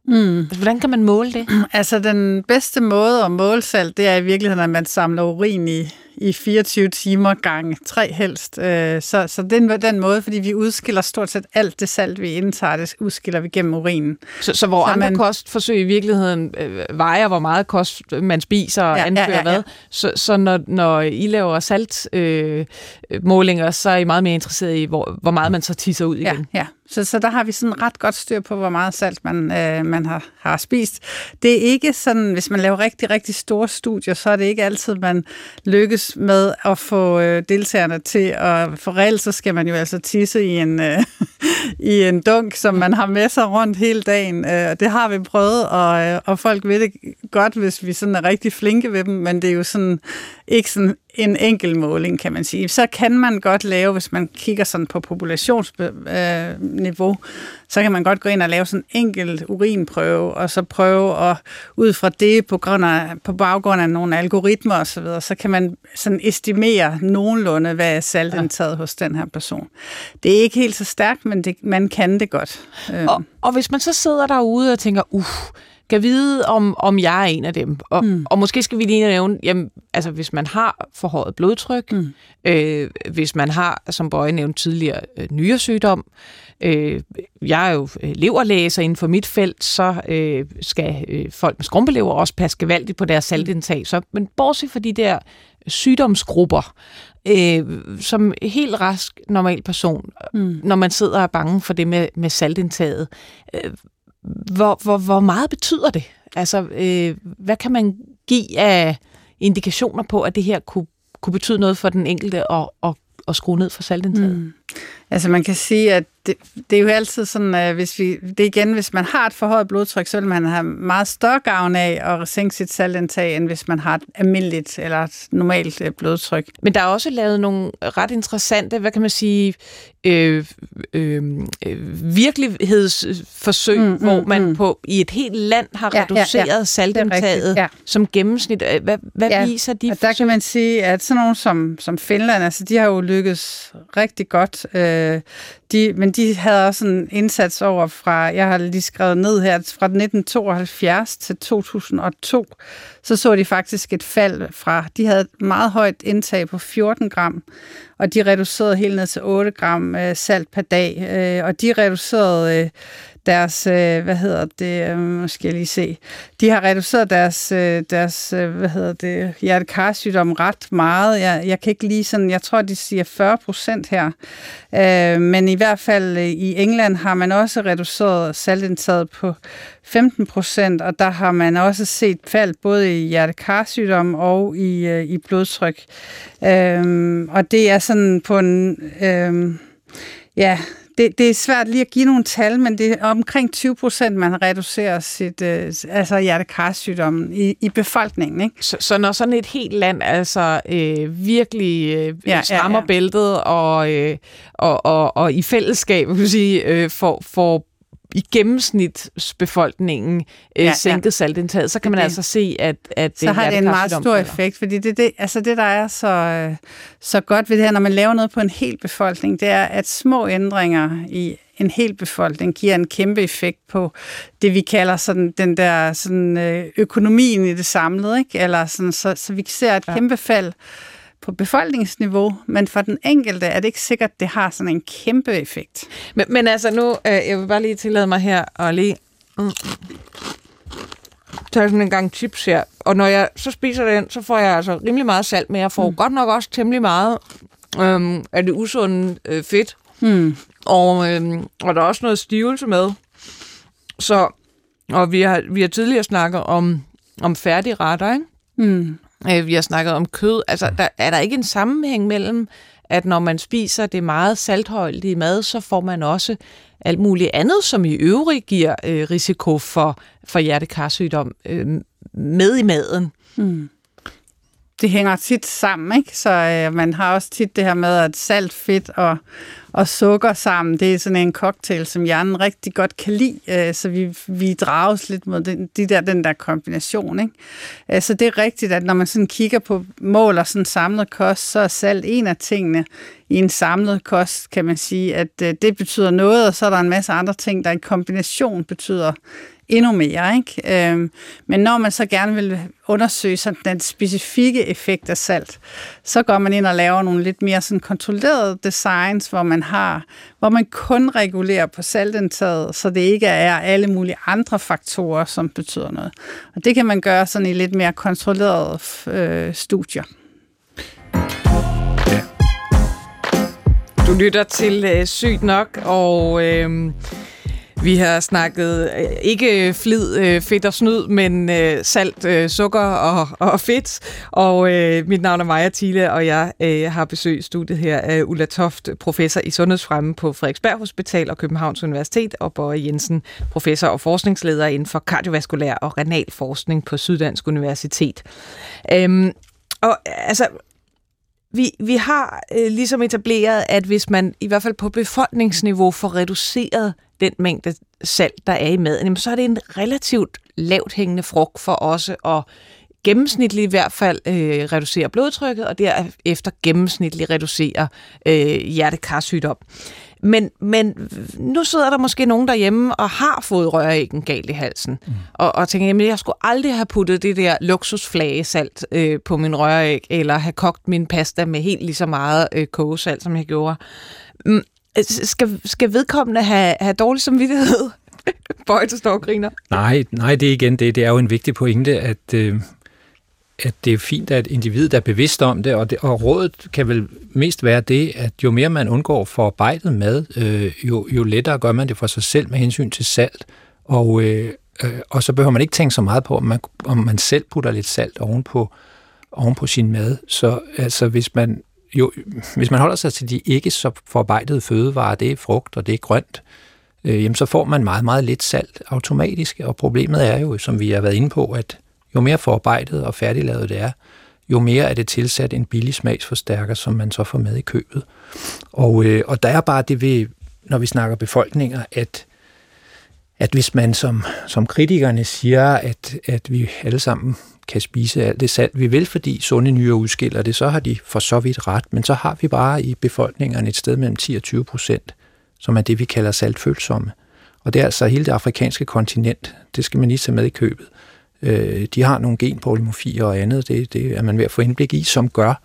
Mm. Altså, hvordan kan man måle det? Altså, den bedste måde at måle salt, det er i virkeligheden, at man samler urin i, i 24 timer gange tre helst. Øh, så, så den, den måde, fordi vi udskiller stort set alt det salt, vi indtager, det udskiller vi gennem urinen. Så, så hvor så andre man, kostforsøg i virkeligheden øh, vejer, hvor meget kost man spiser og ja, anfører ja, ja, ja. hvad, så, så når, når I laver saltmålinger, øh, så er I meget mere interesseret i, hvor, hvor meget man så tisser ud igen. Ja, ja. Så, så der har vi sådan ret godt styr på, hvor meget salt man, øh, man har, har spist. Det er ikke sådan, hvis man laver rigtig, rigtig store studier, så er det ikke altid, man lykkes med at få øh, deltagerne til at for reelt, så skal man jo altså tisse i en, øh, [laughs] i en dunk, som man har med sig rundt hele dagen. Øh, det har vi prøvet, og, øh, og folk ved det godt, hvis vi sådan er rigtig flinke ved dem, men det er jo sådan ikke sådan en enkel måling, kan man sige. Så kan man godt lave, hvis man kigger sådan på populationsniveau, så kan man godt gå ind og lave sådan en enkelt urinprøve, og så prøve at ud fra det på, grund af, på baggrund af nogle algoritmer osv., så, videre, så kan man sådan estimere nogenlunde, hvad er saltindtaget ja. hos den her person. Det er ikke helt så stærkt, men det, man kan det godt. Og, og hvis man så sidder derude og tænker, uh, kan vide, om, om jeg er en af dem. Og, mm. og måske skal vi lige nævne, jamen, altså hvis man har forhøjet blodtryk, mm. øh, hvis man har, som Bøje nævnte tidligere, øh, nyresygdom, øh, jeg er jo øh, leverlæser inden for mit felt, så øh, skal øh, folk med skrumpelever også passe gevaldigt på deres saltindtag. Så, men bortset for de der sygdomsgrupper, øh, som helt rask normal person, mm. når man sidder og er bange for det med, med saltindtaget, øh, hvor, hvor, hvor meget betyder det? Altså, øh, hvad kan man give af indikationer på, at det her kunne, kunne betyde noget for den enkelte at, at, at skrue ned for saltindtaget? Mm. Altså man kan sige, at det, det er jo altid sådan, at hvis vi, det er igen, hvis man har et forhøjet blodtryk, så vil man have meget større gavn af at sænke sit saltindtag, end hvis man har et almindeligt eller et normalt øh, blodtryk. Men der er også lavet nogle ret interessante, hvad kan man sige, øh, øh, virkelighedsforsøg, mm, mm, hvor man mm. på i et helt land har ja, reduceret ja, ja. saltindtaget ja. som gennemsnit. Hvad, hvad ja, viser de? Og der kan man sige, at sådan nogle som, som Finland, altså de har jo lykkes rigtig godt. Øh, de, men de havde også en indsats over fra, jeg har lige skrevet ned her, fra 1972 til 2002, så så de faktisk et fald fra, de havde et meget højt indtag på 14 gram, og de reducerede helt ned til 8 gram øh, salt per dag, øh, og de reducerede øh, deres, øh, hvad hedder det, øh, måske lige se, de har reduceret deres, øh, deres øh, hvad hedder det, hjertekarsygdom ret meget. Jeg, jeg kan ikke lige sådan, jeg tror, de siger 40 procent her. Øh, men i hvert fald øh, i England har man også reduceret saltindtaget på 15 procent, og der har man også set fald både i hjertekarsygdom og i, øh, i blodtryk. Øh, og det er sådan på en... Øh, ja, det, det er svært lige at give nogle tal, men det er omkring 20 procent, man reducerer sit øh, altså hjertekarsygdom i, i befolkningen. Ikke? Så, så når sådan et helt land altså øh, virkelig øh, ja, strammer ja, ja. bæltet og, øh, og, og, og i fællesskab vil sige, øh, får, får i gennemsnitsbefolkningen øh, ja, sænket ja. saltindtaget, så kan man det. altså se, at, at det så har det en meget stor effekt, fordi det, det, altså det, der er så, så godt ved det her, når man laver noget på en hel befolkning, det er, at små ændringer i en hel befolkning giver en kæmpe effekt på det, vi kalder sådan, den der sådan, øh, økonomien i det samlede, ikke? Eller sådan, så, så vi ser et ja. kæmpe fald på befolkningsniveau, men for den enkelte er det ikke sikkert, at det har sådan en kæmpe effekt. Men, men altså nu, øh, jeg vil bare lige tillade mig her og lige mm, tage sådan en gang chips her, og når jeg så spiser den, så får jeg altså rimelig meget salt, men jeg får mm. godt nok også temmelig meget øhm, af det usunde øh, fedt. Mm. Og, øhm, og der er også noget stivelse med. Så, og vi har, vi har tidligere snakket om, om færdige retter, ikke? Mm. Øh, vi har snakket om kød. Altså, der, er der ikke en sammenhæng mellem, at når man spiser det meget saltholdige mad, så får man også alt muligt andet, som i øvrigt giver øh, risiko for, for hjertekarsygdom øh, med i maden. Mm det hænger tit sammen, ikke? Så øh, man har også tit det her med, at salt, fedt og, og sukker sammen, det er sådan en cocktail, som hjernen rigtig godt kan lide, øh, så vi, vi drages lidt mod den, de der, den der kombination, ikke? Øh, så det er rigtigt, at når man sådan kigger på mål og sådan samlet kost, så er salt en af tingene i en samlet kost, kan man sige, at øh, det betyder noget, og så er der en masse andre ting, der i kombination betyder endnu mere. Ikke? Øhm, men når man så gerne vil undersøge sådan den specifikke effekt af salt, så går man ind og laver nogle lidt mere sådan kontrollerede designs, hvor man har, hvor man kun regulerer på saltindtaget, så det ikke er alle mulige andre faktorer, som betyder noget. Og det kan man gøre sådan i lidt mere kontrollerede øh, studier. Du lytter til øh, Sygt Nok, og øh, vi har snakket øh, ikke øh, flid, øh, fedt og snyd, men salt, sukker og, og fedt. Og øh, mit navn er Maja Thiele, og jeg øh, har besøgt studiet her af Ulla Toft, professor i sundhedsfremme på Frederiksberg Hospital og Københavns Universitet, og Bøje Jensen, professor og forskningsleder inden for kardiovaskulær og renal forskning på Syddansk Universitet. Øhm, og altså, vi, vi har øh, ligesom etableret, at hvis man i hvert fald på befolkningsniveau får reduceret den mængde salt, der er i maden, så er det en relativt lavt hængende frugt for os at gennemsnitligt i hvert fald øh, reducere blodtrykket, og derefter gennemsnitligt reducere øh, hjertekarsygdom. Men, men nu sidder der måske nogen derhjemme og har fået røræggen galt i halsen, mm. og, og tænker, jamen jeg skulle aldrig have puttet det der luksusflagesalt øh, på min røræg, eller have kogt min pasta med helt lige så meget øh, kogesalt, som jeg gjorde. Øh, skal, skal vedkommende have, have dårlig samvittighed? [laughs] Bøj, der står og griner. Nej, nej, det er igen det. Det er jo en vigtig pointe, at, øh, at det er fint, at individet er bevidst om det, og, det, og rådet kan vel mest være det, at jo mere man undgår forarbejdet mad, øh, jo, jo lettere gør man det for sig selv med hensyn til salt. Og, øh, øh, og så behøver man ikke tænke så meget på, om man, om man selv putter lidt salt ovenpå, ovenpå sin mad. Så altså, hvis man, jo, hvis man holder sig til de ikke så forarbejdede fødevarer, det er frugt og det er grønt, øh, jamen så får man meget, meget lidt salt automatisk. Og problemet er jo, som vi har været inde på, at jo mere forarbejdet og færdiglavet det er, jo mere er det tilsat en billig smagsforstærker, som man så får med i købet. Og, øh, og der er bare det ved, når vi snakker befolkninger, at, at hvis man som, som kritikerne siger, at, at vi alle sammen kan spise alt det salt, vi vil, fordi sunde nyere udskiller det, så har de for så vidt ret. Men så har vi bare i befolkningerne et sted mellem 10 og 20 procent, som er det, vi kalder saltfølsomme. Og det er altså hele det afrikanske kontinent. Det skal man lige tage med i købet. Øh, de har nogle genpolymofier og andet, det, det er man ved at få indblik i, som gør,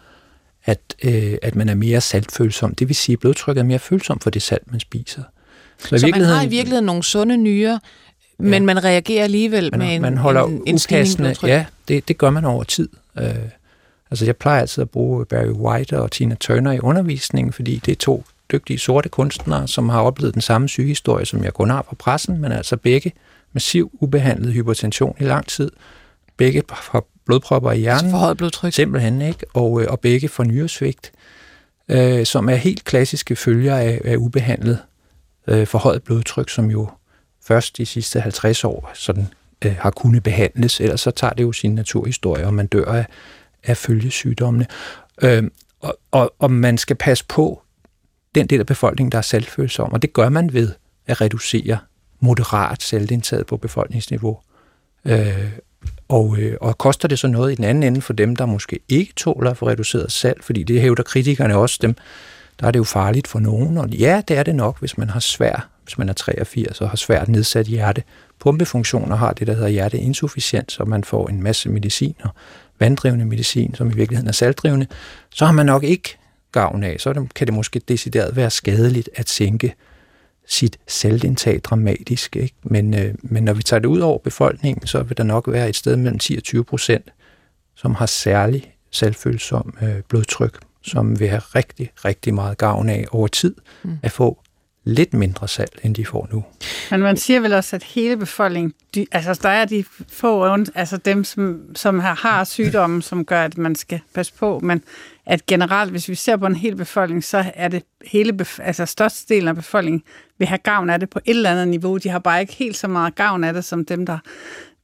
at, øh, at man er mere saltfølsom. Det vil sige, at blodtrykket er mere følsom for det salt, man spiser. Så, så man har i virkeligheden nogle sunde nyrer, men ja. man reagerer alligevel man, med en, man holder en, en Ja, det, det gør man over tid. Øh, altså jeg plejer altid at bruge Barry White og Tina Turner i undervisningen, fordi det er to dygtige sorte kunstnere, som har oplevet den samme sygehistorie, som jeg kun har fra pressen, men altså begge massiv ubehandlet hypertension i lang tid. Begge har blodpropper i hjernen. Forhøjet blodtryk. Simpelthen, ikke? Og, øh, og begge får nyresvigt, øh, som er helt klassiske følger af, af ubehandlet øh, forhøjet blodtryk, som jo først de sidste 50 år sådan, øh, har kunnet behandles, ellers så tager det jo sin naturhistorie, og man dør af, af følgesygdommene. Øh, og, og, og man skal passe på den del af befolkningen, der er selvfølsom, og det gør man ved at reducere moderat saltindtaget på befolkningsniveau. Øh, og, øh, og koster det så noget i den anden ende for dem, der måske ikke tåler at få reduceret salt, fordi det hævder kritikerne også dem, der er det jo farligt for nogen, og ja, det er det nok, hvis man har svær, hvis man er 83 og har svært nedsat hjerte. Pumpefunktioner har det, der hedder hjerteinsufficiens, og man får en masse medicin og vanddrivende medicin, som i virkeligheden er saltdrivende, så har man nok ikke gavn af. Så kan det måske decideret være skadeligt at sænke sit saltindtag dramatisk. Ikke? Men, øh, men når vi tager det ud over befolkningen, så vil der nok være et sted mellem 10 og 20 procent, som har særlig saltfølsom øh, blodtryk, som vil have rigtig, rigtig meget gavn af over tid mm. at få lidt mindre salt, end de får nu. Men man siger vel også, at hele befolkningen, de, altså der er de få, altså dem, som, som har, har sygdomme, som gør, at man skal passe på, men at generelt, hvis vi ser på en hel befolkning, så er det hele, bef- altså størstedelen af befolkningen vil have gavn af det på et eller andet niveau. De har bare ikke helt så meget gavn af det, som dem, der,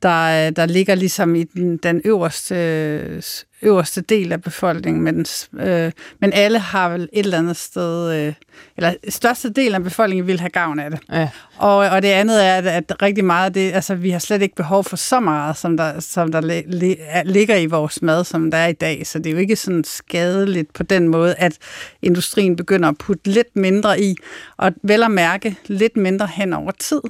der, øh, der ligger ligesom i den, den øverste, øh, øverste del af befolkningen. Men, øh, men alle har vel et eller andet sted, øh, eller største del af befolkningen vil have gavn af det. Ja. Og, og det andet er, at, at rigtig meget af det, altså vi har slet ikke behov for så meget, som der, som der li, li, ligger i vores mad, som der er i dag. Så det er jo ikke sådan skade skadeligt på den måde, at industrien begynder at putte lidt mindre i, og vel at mærke lidt mindre hen over tid.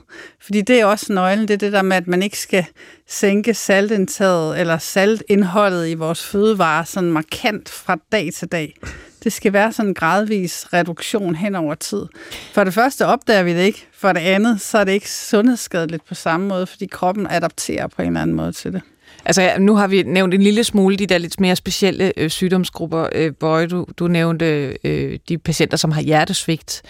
Fordi det er også nøglen, det er det der med, at man ikke skal sænke saltindtaget eller saltindholdet i vores fødevarer sådan markant fra dag til dag. Det skal være sådan en gradvis reduktion hen over tid. For det første opdager vi det ikke. For det andet, så er det ikke sundhedsskadeligt på samme måde, fordi kroppen adapterer på en eller anden måde til det. Altså, nu har vi nævnt en lille smule de der lidt mere specielle øh, sygdomsgrupper. Øh, Bøje, du, du nævnte øh, de patienter, som har hjertesvigt.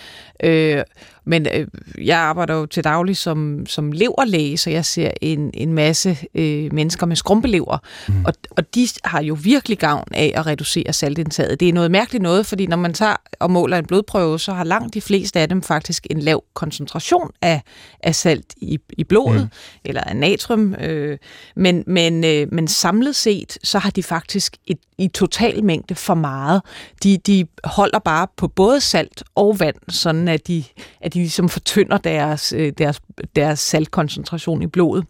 Øh, men øh, jeg arbejder jo til daglig som, som leverlæge, så jeg ser en, en masse øh, mennesker med skrumpelever. Mm. Og, og de har jo virkelig gavn af at reducere saltindtaget. Det er noget mærkeligt noget, fordi når man tager og måler en blodprøve, så har langt de fleste af dem faktisk en lav koncentration af, af salt i, i blodet, mm. eller af natrium. Øh, men, men, øh, men samlet set, så har de faktisk et, i total mængde for meget. De, de holder bare på både salt og vand, sådan at de, at de ligesom fortynder deres, øh, deres, deres saltkoncentration i blodet.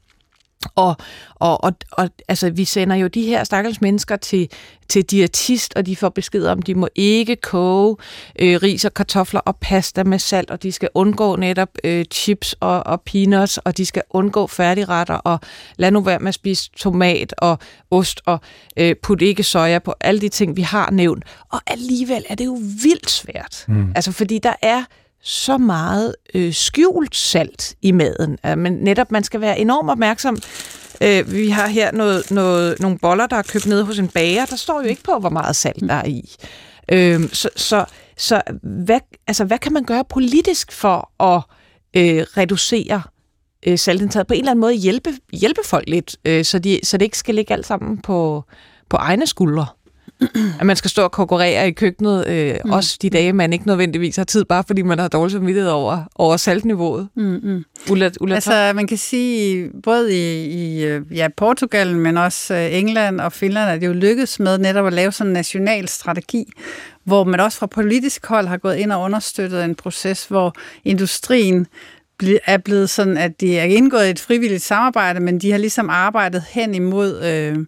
Og, og, og, og altså, vi sender jo de her stakkels mennesker til, til diætist, og de får besked om, at de må ikke koge øh, ris og kartofler og pasta med salt, og de skal undgå netop øh, chips og, og peanuts, og de skal undgå færdigretter, og lad nu være med at spise tomat og ost, og øh, put ikke soja på alle de ting, vi har nævnt. Og alligevel er det jo vildt svært. Mm. Altså, fordi der er så meget øh, skjult salt i maden. Uh, men netop, man skal være enormt opmærksom. Uh, vi har her noget, noget, nogle boller, der er købt ned hos en bager. Der står jo ikke på, hvor meget salt der er i. Uh, så så, så hvad, altså, hvad kan man gøre politisk for at uh, reducere uh, saltindtaget? På en eller anden måde hjælpe, hjælpe folk lidt, uh, så, de, så det ikke skal ligge alt sammen på, på egne skuldre. [clears throat] at man skal stå og konkurrere i køkkenet, øh, mm. også de dage, man ikke nødvendigvis har tid, bare fordi man har dårlig samvittighed over, over saltniveauet. Mm, mm. Ulla, Ulla altså, man kan sige, både i, i øh, ja, Portugal, men også øh, England og Finland, er det jo lykkedes med netop at lave sådan en national strategi, hvor man også fra politisk hold har gået ind og understøttet en proces, hvor industrien er blevet sådan, at de er indgået i et frivilligt samarbejde, men de har ligesom arbejdet hen imod øh,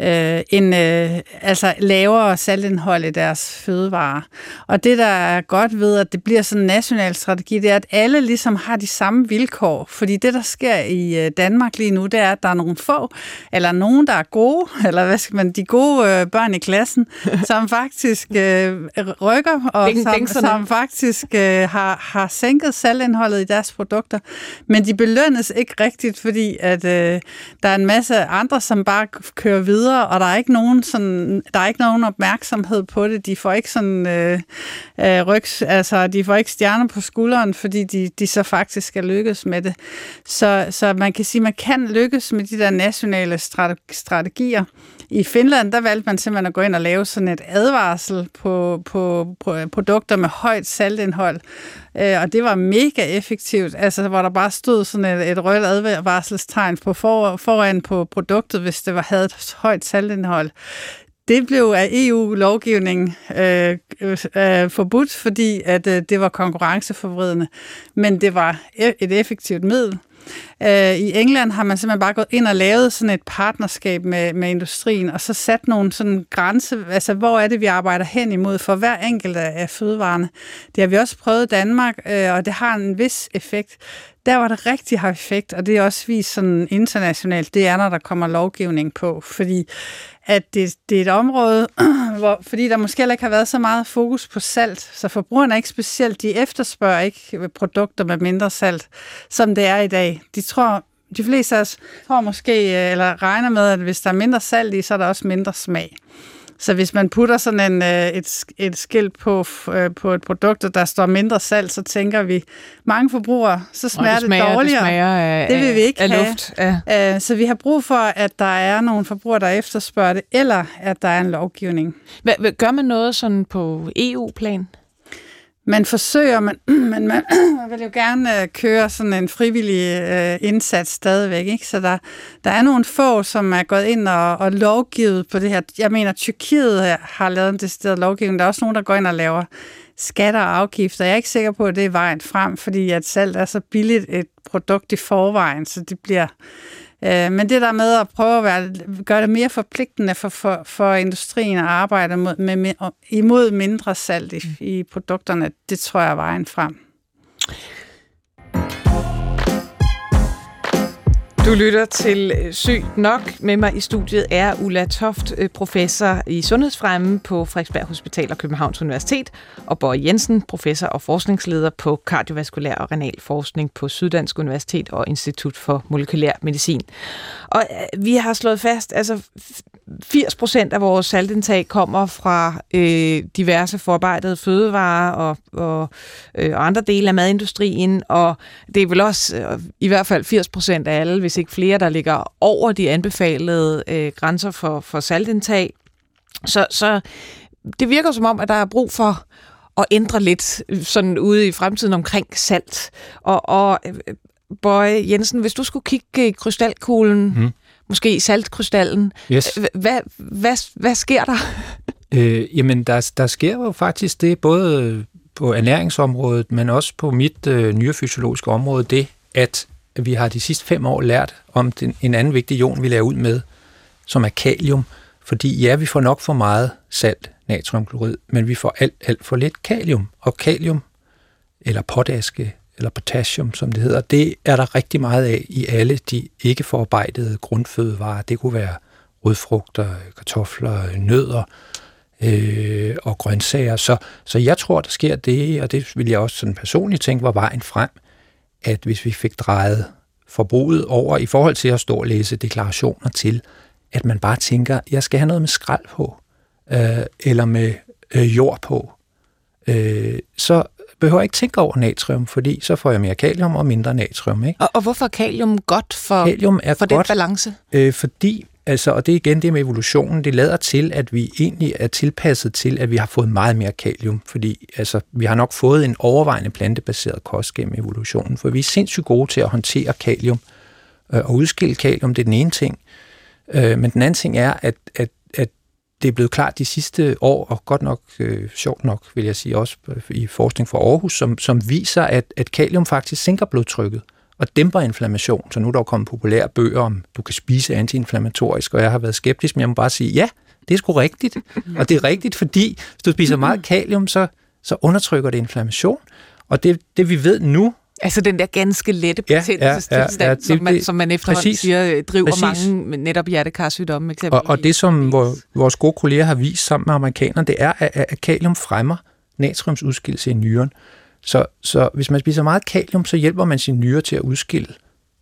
øh, en øh, altså lavere saltindhold i deres fødevarer. Og det, der er godt ved, at det bliver sådan en national strategi, det er, at alle ligesom har de samme vilkår. Fordi det, der sker i øh, Danmark lige nu, det er, at der er nogle få, eller nogen, der er gode, [laughs] eller hvad skal man, de gode øh, børn i klassen, [laughs] som faktisk øh, rykker, og som, som faktisk øh, har, har sænket saltindholdet i deres produkter. Men de belønnes ikke rigtigt, fordi at øh, der er en masse andre, som bare kører videre og der er ikke nogen, sådan, der er ikke nogen opmærksomhed på det. De får ikke sådan øh, øh, rygs, altså de får ikke stjerner på skulderen, fordi de, de så faktisk skal lykkes med det. Så, så man kan sige, man kan lykkes med de der nationale strategier. I Finland, der valgte man simpelthen at gå ind og lave sådan et advarsel på, på, på produkter med højt saltindhold. Øh, og det var mega effektivt, altså hvor der bare stod sådan et, et rødt advarselstegn på for, foran på produktet, hvis det var, havde et højt saltindhold. Det blev af EU-lovgivningen øh, øh, forbudt, fordi at øh, det var konkurrenceforvridende. Men det var e-, et effektivt middel. Øh, I England har man simpelthen bare gået ind og lavet sådan et partnerskab med, med industrien, og så sat nogle sådan grænse, altså hvor er det, vi arbejder hen imod for hver enkelt af fødevarene. Det har vi også prøvet i Danmark, øh, og det har en vis effekt. Der, hvor det rigtig har effekt, og det er også vist sådan internationalt, det er, når der kommer lovgivning på, fordi at det, det er et område, [clears throat] hvor, fordi der måske heller ikke har været så meget fokus på salt, så forbrugerne er ikke specielt, de efterspørger ikke produkter med mindre salt, som det er i dag. De tror, de fleste af os tror måske, øh, eller regner med, at hvis der er mindre salt i, så er der også mindre smag. Så hvis man putter sådan en, øh, et, et skilt på, øh, på et produkt, der står mindre salt, så tænker vi, mange forbrugere, så smager det, smager, det dårligere. Det, smager af, det vil vi ikke af have. Luft. Ja. Så vi har brug for, at der er nogle forbrugere, der efterspørger det, eller at der er en lovgivning. Gør man noget sådan på EU-plan? Man forsøger, man, [clears throat] men man, man [clears throat] vil jo gerne øh, køre sådan en frivillig øh, indsats stadigvæk. Ikke? Så der, der er nogle få, som er gået ind og, og lovgivet på det her. Jeg mener, Tyrkiet øh, har lavet en decideret lovgivning. Der er også nogen, der går ind og laver skatter og afgifter. Jeg er ikke sikker på, at det er vejen frem, fordi at salt er så billigt et produkt i forvejen, så det bliver Øh, men det der med at prøve at være, gøre det mere forpligtende for, for, for industrien at arbejde mod, med, med, imod mindre salt i, i produkterne, det tror jeg er vejen frem. Du lytter til øh, Sygt Nok. Med mig i studiet er Ulla Toft, øh, professor i sundhedsfremme på Frederiksberg Hospital og Københavns Universitet, og Borg Jensen, professor og forskningsleder på kardiovaskulær og renal forskning på Syddansk Universitet og Institut for Molekylær Medicin. Og øh, vi har slået fast, altså 80 procent af vores saltindtag kommer fra øh, diverse forarbejdede fødevarer og, og, øh, og andre dele af madindustrien, og det er vel også øh, i hvert fald 80 procent af alle, hvis ikke flere, der ligger over de anbefalede øh, grænser for, for saltindtag. Så, så det virker som om, at der er brug for at ændre lidt øh, sådan ude i fremtiden omkring salt. Og, og øh, Bøje Jensen, hvis du skulle kigge i krystalkuglen, mm måske saltkrystallen. Yes. Hvad, hvad, hvad sker der? [laughs] Øh, jamen, der, der sker jo faktisk det, både på ernæringsområdet, men også på mit øh, nyrefysiologiske område, det, at vi har de sidste fem år lært om den, en anden vigtig ion, vi laver ud med, som er kalium. Fordi ja, vi får nok for meget salt, natriumklorid, men vi får alt, alt for lidt kalium. Og kalium, eller potaske, eller potassium, som det hedder, det er der rigtig meget af i alle de ikke forarbejdede grundfødevarer. Det kunne være rødfrugter, kartofler, nødder øh, og grøntsager. Så, så jeg tror, der sker det, og det vil jeg også sådan personligt tænke var vejen frem, at hvis vi fik drejet forbruget over i forhold til at stå og læse deklarationer til, at man bare tænker, jeg skal have noget med skrald på, øh, eller med øh, jord på, øh, så behøver ikke tænke over natrium, fordi så får jeg mere kalium og mindre natrium. Ikke? Og, og hvorfor er kalium godt for, kalium er for godt, den balance? Øh, fordi, altså, og det er igen det med evolutionen, det lader til, at vi egentlig er tilpasset til, at vi har fået meget mere kalium, fordi altså, vi har nok fået en overvejende plantebaseret kost gennem evolutionen, for vi er sindssygt gode til at håndtere kalium øh, og udskille kalium, det er den ene ting. Øh, men den anden ting er, at, at det er blevet klart de sidste år, og godt nok, øh, sjovt nok vil jeg sige også i forskning fra Aarhus, som, som viser, at, at kalium faktisk sænker blodtrykket og dæmper inflammation. Så nu er der jo kommet populære bøger om, du kan spise antiinflammatorisk, og jeg har været skeptisk, men jeg må bare sige, ja, det er sgu rigtigt. Og det er rigtigt, fordi hvis du spiser meget kalium, så, så undertrykker det inflammation. Og det, det vi ved nu, Altså den der ganske lette betændelsestilstand, ja, ja, ja, som, man, som man efterhånden præcis, siger øh, driver præcis. mange netop hjertekarsygdomme eksempelvis. Og, og det, som vores gode kolleger har vist sammen med amerikanerne, det er, at, at kalium fremmer natriumsudskillelse i nyren. Så, så hvis man spiser meget kalium, så hjælper man sin nyre til at udskille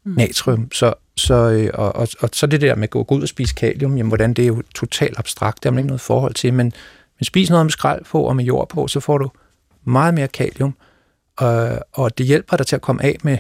mm. natrium. Så, så, øh, og, og, og så det der med at gå ud og spise kalium, jamen hvordan det er jo totalt abstrakt, det har man ikke noget forhold til, men, men spis noget med skrald på og med jord på, så får du meget mere kalium, og, og det hjælper dig til at komme af med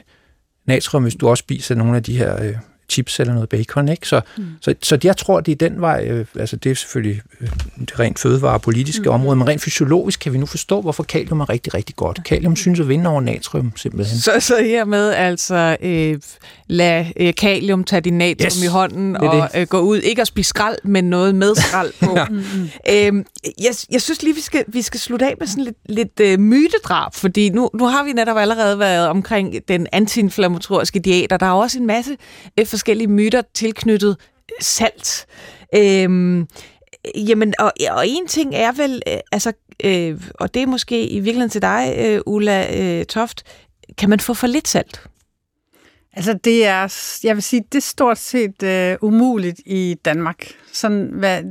natrium, hvis du også spiser nogle af de her øh, chips eller noget bacon. Ikke? Så, mm. så, så jeg tror, det er den vej, øh, altså det er selvfølgelig øh, det rent fødevare politiske mm. område, men rent fysiologisk kan vi nu forstå, hvorfor kalium er rigtig, rigtig godt. Kalium synes at vinde over natrium, simpelthen. Så, så hermed altså, øh, lad øh, kalium tage din natrium yes, i hånden og øh, gå ud, ikke at spise skrald, men noget med skrald på. [laughs] ja. mm. øh, jeg, jeg synes lige, vi skal, vi skal slutte af med sådan lidt, lidt øh, mytedrab, fordi nu, nu har vi netop allerede været omkring den antiinflammatoriske diæt, og der er også en masse øh, forskellige myter tilknyttet salt. Øhm, jamen, og, og en ting er vel, øh, altså, øh, og det er måske i virkeligheden til dig, øh, Ulla øh, Toft, kan man få for lidt salt? Altså det er, jeg vil sige, det er stort set øh, umuligt i Danmark. Sådan, hvad,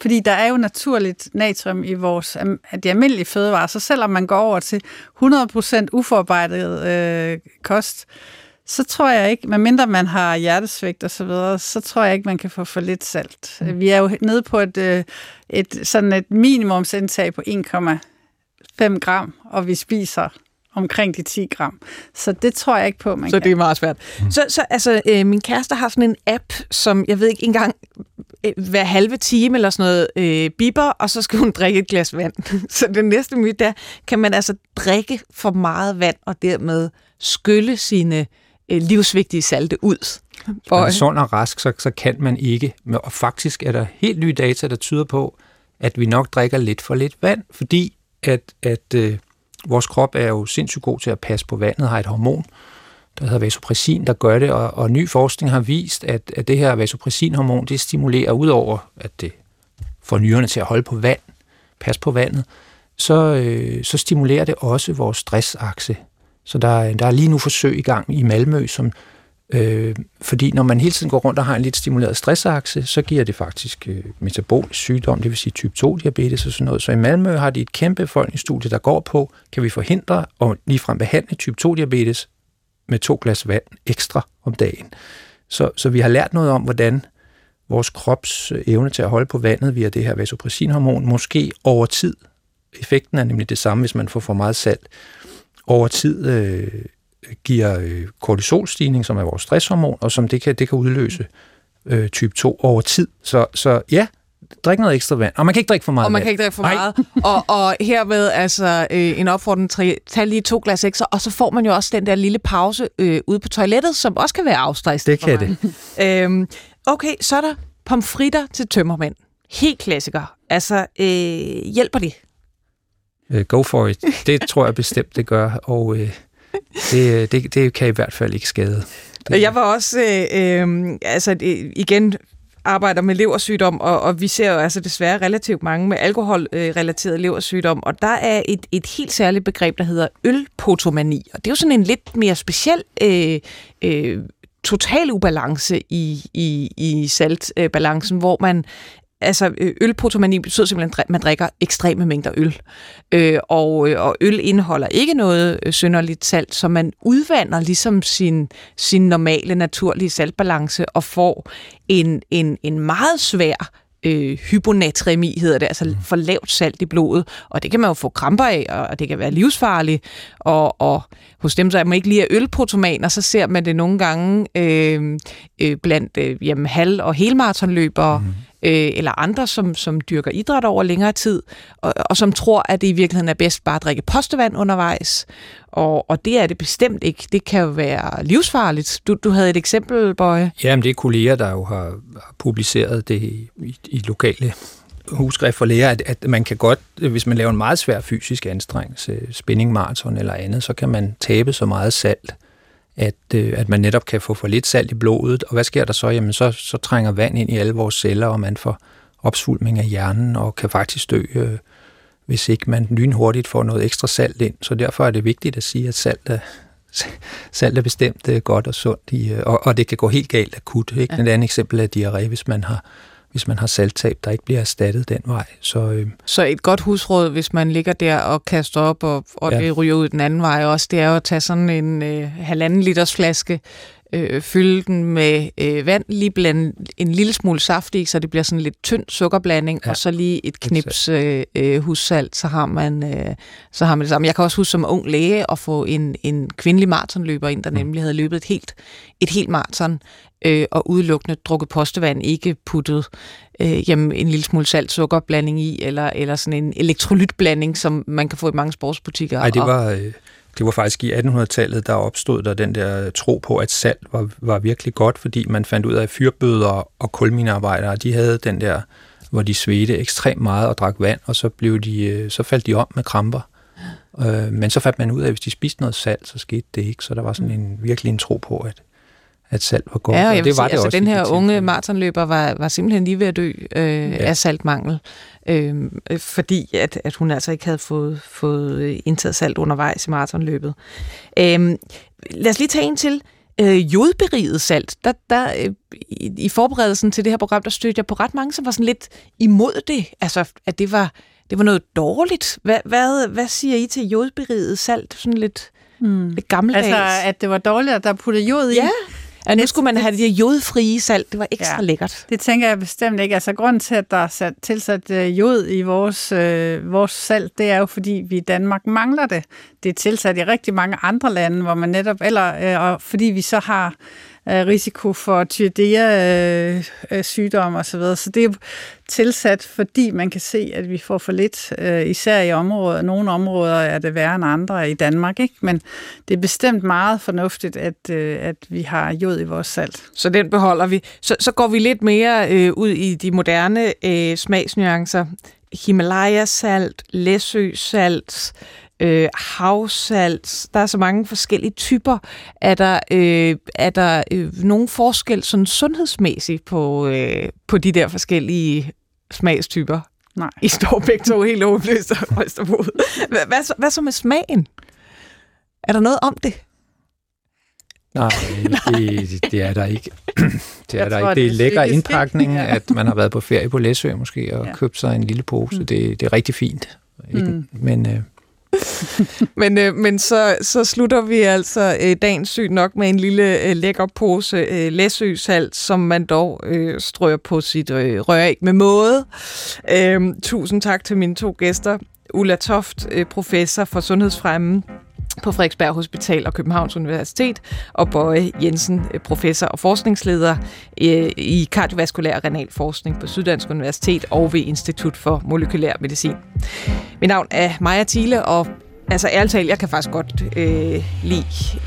fordi der er jo naturligt natrium i vores de almindelige fødevarer, så selvom man går over til 100% uforarbejdet øh, kost, øh, så tror jeg ikke, medmindre man har hjertesvigt og så videre, så tror jeg ikke, man kan få for lidt salt. Mm. Vi er jo nede på et, øh, et, sådan et minimumsindtag på 1,5 gram, og vi spiser omkring de 10 gram. Så det tror jeg ikke på, man Så kan. det er meget svært. Mm. Så, så altså, øh, min kæreste har sådan en app, som jeg ved ikke engang øh, hver halve time eller sådan noget øh, biber, og så skal hun drikke et glas vand. [laughs] så den næste myte der, kan man altså drikke for meget vand, og dermed skylle sine øh, livsvigtige salte ud. Man er sund og rask, så, så kan man ikke. Og faktisk er der helt nye data, der tyder på, at vi nok drikker lidt for lidt vand, fordi at, at øh, vores krop er jo sindssygt god til at passe på vandet, har et hormon, der hedder vasopressin, der gør det, og, og ny forskning har vist, at, at det her vasopressinhormon, det stimulerer udover, at det får nyrerne til at holde på vand, pas på vandet, så, øh, så stimulerer det også vores stressakse. Så der, der er lige nu forsøg i gang i Malmø, som, øh, fordi når man hele tiden går rundt og har en lidt stimuleret stressakse, så giver det faktisk øh, metabolisk sygdom, det vil sige type 2-diabetes og sådan noget. Så i Malmø har de et kæmpe befolkningsstudie, der går på, kan vi forhindre og ligefrem behandle type 2-diabetes med to glas vand ekstra om dagen. Så, så vi har lært noget om, hvordan vores krops øh, evne til at holde på vandet via det her vasopressinhormon, måske over tid, effekten er nemlig det samme, hvis man får for meget salt, over tid øh, giver øh, kortisolstigning, som er vores stresshormon, og som det kan, det kan udløse øh, type 2 over tid. Så, så ja, drik noget ekstra vand. Og man kan ikke drikke for meget Og man vand. kan ikke drikke for meget. og, og herved altså øh, en opfordring til tag lige to glas ekstra, og så får man jo også den der lille pause øh, ude på toilettet, som også kan være afstressende Det kan mig. [laughs] øhm, okay, så er der pomfritter til tømmermænd. Helt klassiker. Altså, øh, hjælper det? Øh, go for it. Det tror jeg bestemt, det gør, og øh, det, det, det kan i hvert fald ikke skade. Det, Jeg var også, øh, øh, altså øh, igen, arbejder med leversygdom, og, og vi ser jo altså desværre relativt mange med alkoholrelateret leversygdom, og der er et, et helt særligt begreb, der hedder ølpotomani, og det er jo sådan en lidt mere speciel øh, øh, total ubalance i, i, i saltbalancen, hvor man altså øh, ølpotomani betyder simpelthen, at man drikker ekstreme mængder øl. Øh, og, øh, og øl indeholder ikke noget øh, synderligt salt, så man udvander ligesom sin, sin normale, naturlige saltbalance og får en, en, en meget svær øh, hyponatremi, hedder det, altså for lavt salt i blodet, og det kan man jo få kramper af, og det kan være livsfarligt, og, og hos dem, der man ikke lige er ølpotomaner, så ser man det nogle gange øh, øh, blandt øh, jamen, halv- og helmaratonløbere, mm øh, eller andre, som, som dyrker idræt over længere tid, og, og som tror, at det i virkeligheden er bedst bare at drikke postevand undervejs. Og, og det er det bestemt ikke. Det kan jo være livsfarligt. Du, du havde et eksempel, Bøje. Jamen, det er kolleger, der jo har, har publiceret det i, i, i lokale husskrift for læger, at, at man kan godt, hvis man laver en meget svær fysisk anstrengelse, spinningmaraton eller andet, så kan man tabe så meget salt, at, øh, at man netop kan få for lidt salt i blodet. Og hvad sker der så? Jamen, så, så trænger vand ind i alle vores celler, og man får opsvulming af hjernen, og kan faktisk dø, øh, hvis ikke man lynhurtigt får noget ekstra salt ind. Så derfor er det vigtigt at sige, at salt er, [laughs] salt er bestemt øh, godt og sundt, i, øh, og, og det kan gå helt galt akut. Ikke? Ja. Et andet eksempel er diarré, hvis man har hvis man har salttab, der ikke bliver erstattet den vej. Så, øh, Så et godt husråd, hvis man ligger der og kaster op, og, og Ja. det ryger ud den anden vej også, det er jo at tage sådan en øh, halvanden liters flaske, øh, fylde den med øh, vand, lige blande en lille smule saft i, så det bliver sådan lidt tynd sukkerblanding, ja. Og så lige et knips øh, øh, hussalt, så har, man, øh, så har man det samme. Jeg kan også huske som ung læge at få en, en kvindelig maratonløber ind, der nemlig havde løbet et helt, et helt maraton, øh, og udelukkende drukket postevand, ikke puttet øh, jamen, en lille smule salt sukkerblanding i, eller, eller sådan en elektrolytblanding, som man kan få i mange sportsbutikker. ej, det var, øh, det var faktisk i 1800-tallet, der opstod der den der tro på, at salt var, var virkelig godt, fordi man fandt ud af, at fyrbøder og kulminearbejdere, de havde den der, hvor de svedte ekstremt meget og drak vand, og så, blev de, øh, så faldt de om med kramper. Øh, men så fandt man ud af, at hvis de spiste noget salt, så skete det ikke. Så der var sådan en, virkelig en tro på, at, at salt var godt. Ja, og jeg og det var sige, det altså også den her unge maratonløber var, var simpelthen lige ved at dø øh, ja. af saltmangel, øh, øh, fordi at, at hun altså ikke havde fået, fået øh, indtaget salt undervejs i maratonløbet. Øh, lad os lige tage en til. Øh, jodberiget salt. Der, der, øh, i, I forberedelsen til det her program, der stødte jeg på ret mange, som var sådan lidt imod det. Altså, at det var, det var noget dårligt. Hvad, hvad, hvad siger I til jodberiget salt? Sådan lidt, Mm. lidt gammeldags. Altså, at det var dårligt, at der puttede jod i. Ja, at nu skulle man have det der jodfrie salt. Det var ekstra ja. Lækkert. Det tænker jeg bestemt ikke. Altså, grunden til, at der er sat, tilsat øh, jod i vores, øh, vores salt, det er jo, fordi vi i Danmark mangler det. Det er tilsat i rigtig mange andre lande, hvor man netop, eller øh, og fordi vi så har risiko for tyrdea øh, øh, sygdom og så videre. Så det er tilsat, fordi man kan se, at vi får for lidt, øh, især i områder. Nogle områder er det værre end andre i Danmark, ikke? Men det er bestemt meget fornuftigt, at, øh, at vi har jod i vores salt. Så den beholder vi. Så, så går vi lidt mere øh, ud i de moderne øh, smagsnuancer. Himalaya-salt, Læsø-salt, øh, havsalt. Der er så mange forskellige typer. Er der, øh, er der øh, nogen forskel sådan sundhedsmæssigt på, øh, på de der forskellige smagstyper? Nej. I står begge to helt overbevist og ryster på. Hvad, hvad, så- hvad så med smagen? Er der noget om det? Nej, det, det er der ikke. [clears throat] Det er Jeg der tror, ikke. Det er det er lækker indpakning, Ja. at man har været på ferie på Læsø måske og Ja. købt sig en lille pose. Det, det er rigtig fint. Ikke? Mm. Men øh, [laughs] Men, øh, men så, så slutter vi altså øh, dagens syg nok med en lille øh, lækker pose øh, læsøsalt, som man dog øh, strøger på sit øh, røræg med måde. Øh, tusind tak til mine to gæster. Ulla Toft, øh, professor for sundhedsfremme på Frederiksberg Hospital og Københavns Universitet, og Bøje Jensen, øh, professor og forskningsleder øh, i kardiovaskulær og renal forskning på Syddansk Universitet og ved Institut for Molekylær Medicin. Mit navn er Maja Thiele, og altså ærligt talt, jeg kan faktisk godt øh, lide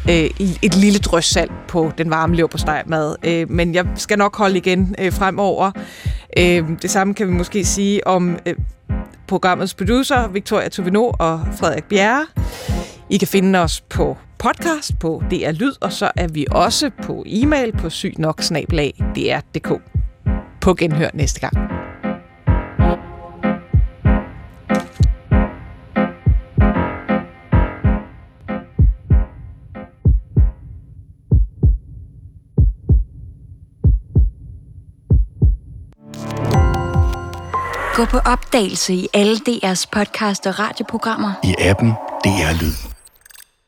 øh, et lille drøs salt på den varme lever på stegmad, øh, men jeg skal nok holde igen øh, fremover. Øh, det samme kan vi måske sige om øh, programmets producer, Victoria Tovino og Frederik Bjerre. I kan finde os på podcast på DR Lyd, og så er vi også på e-mail på sygnoksnablag.dr.dk. På genhør næste gang. Gå på opdagelse i alle DR's podcast og radioprogrammer. i appen DR Lyd.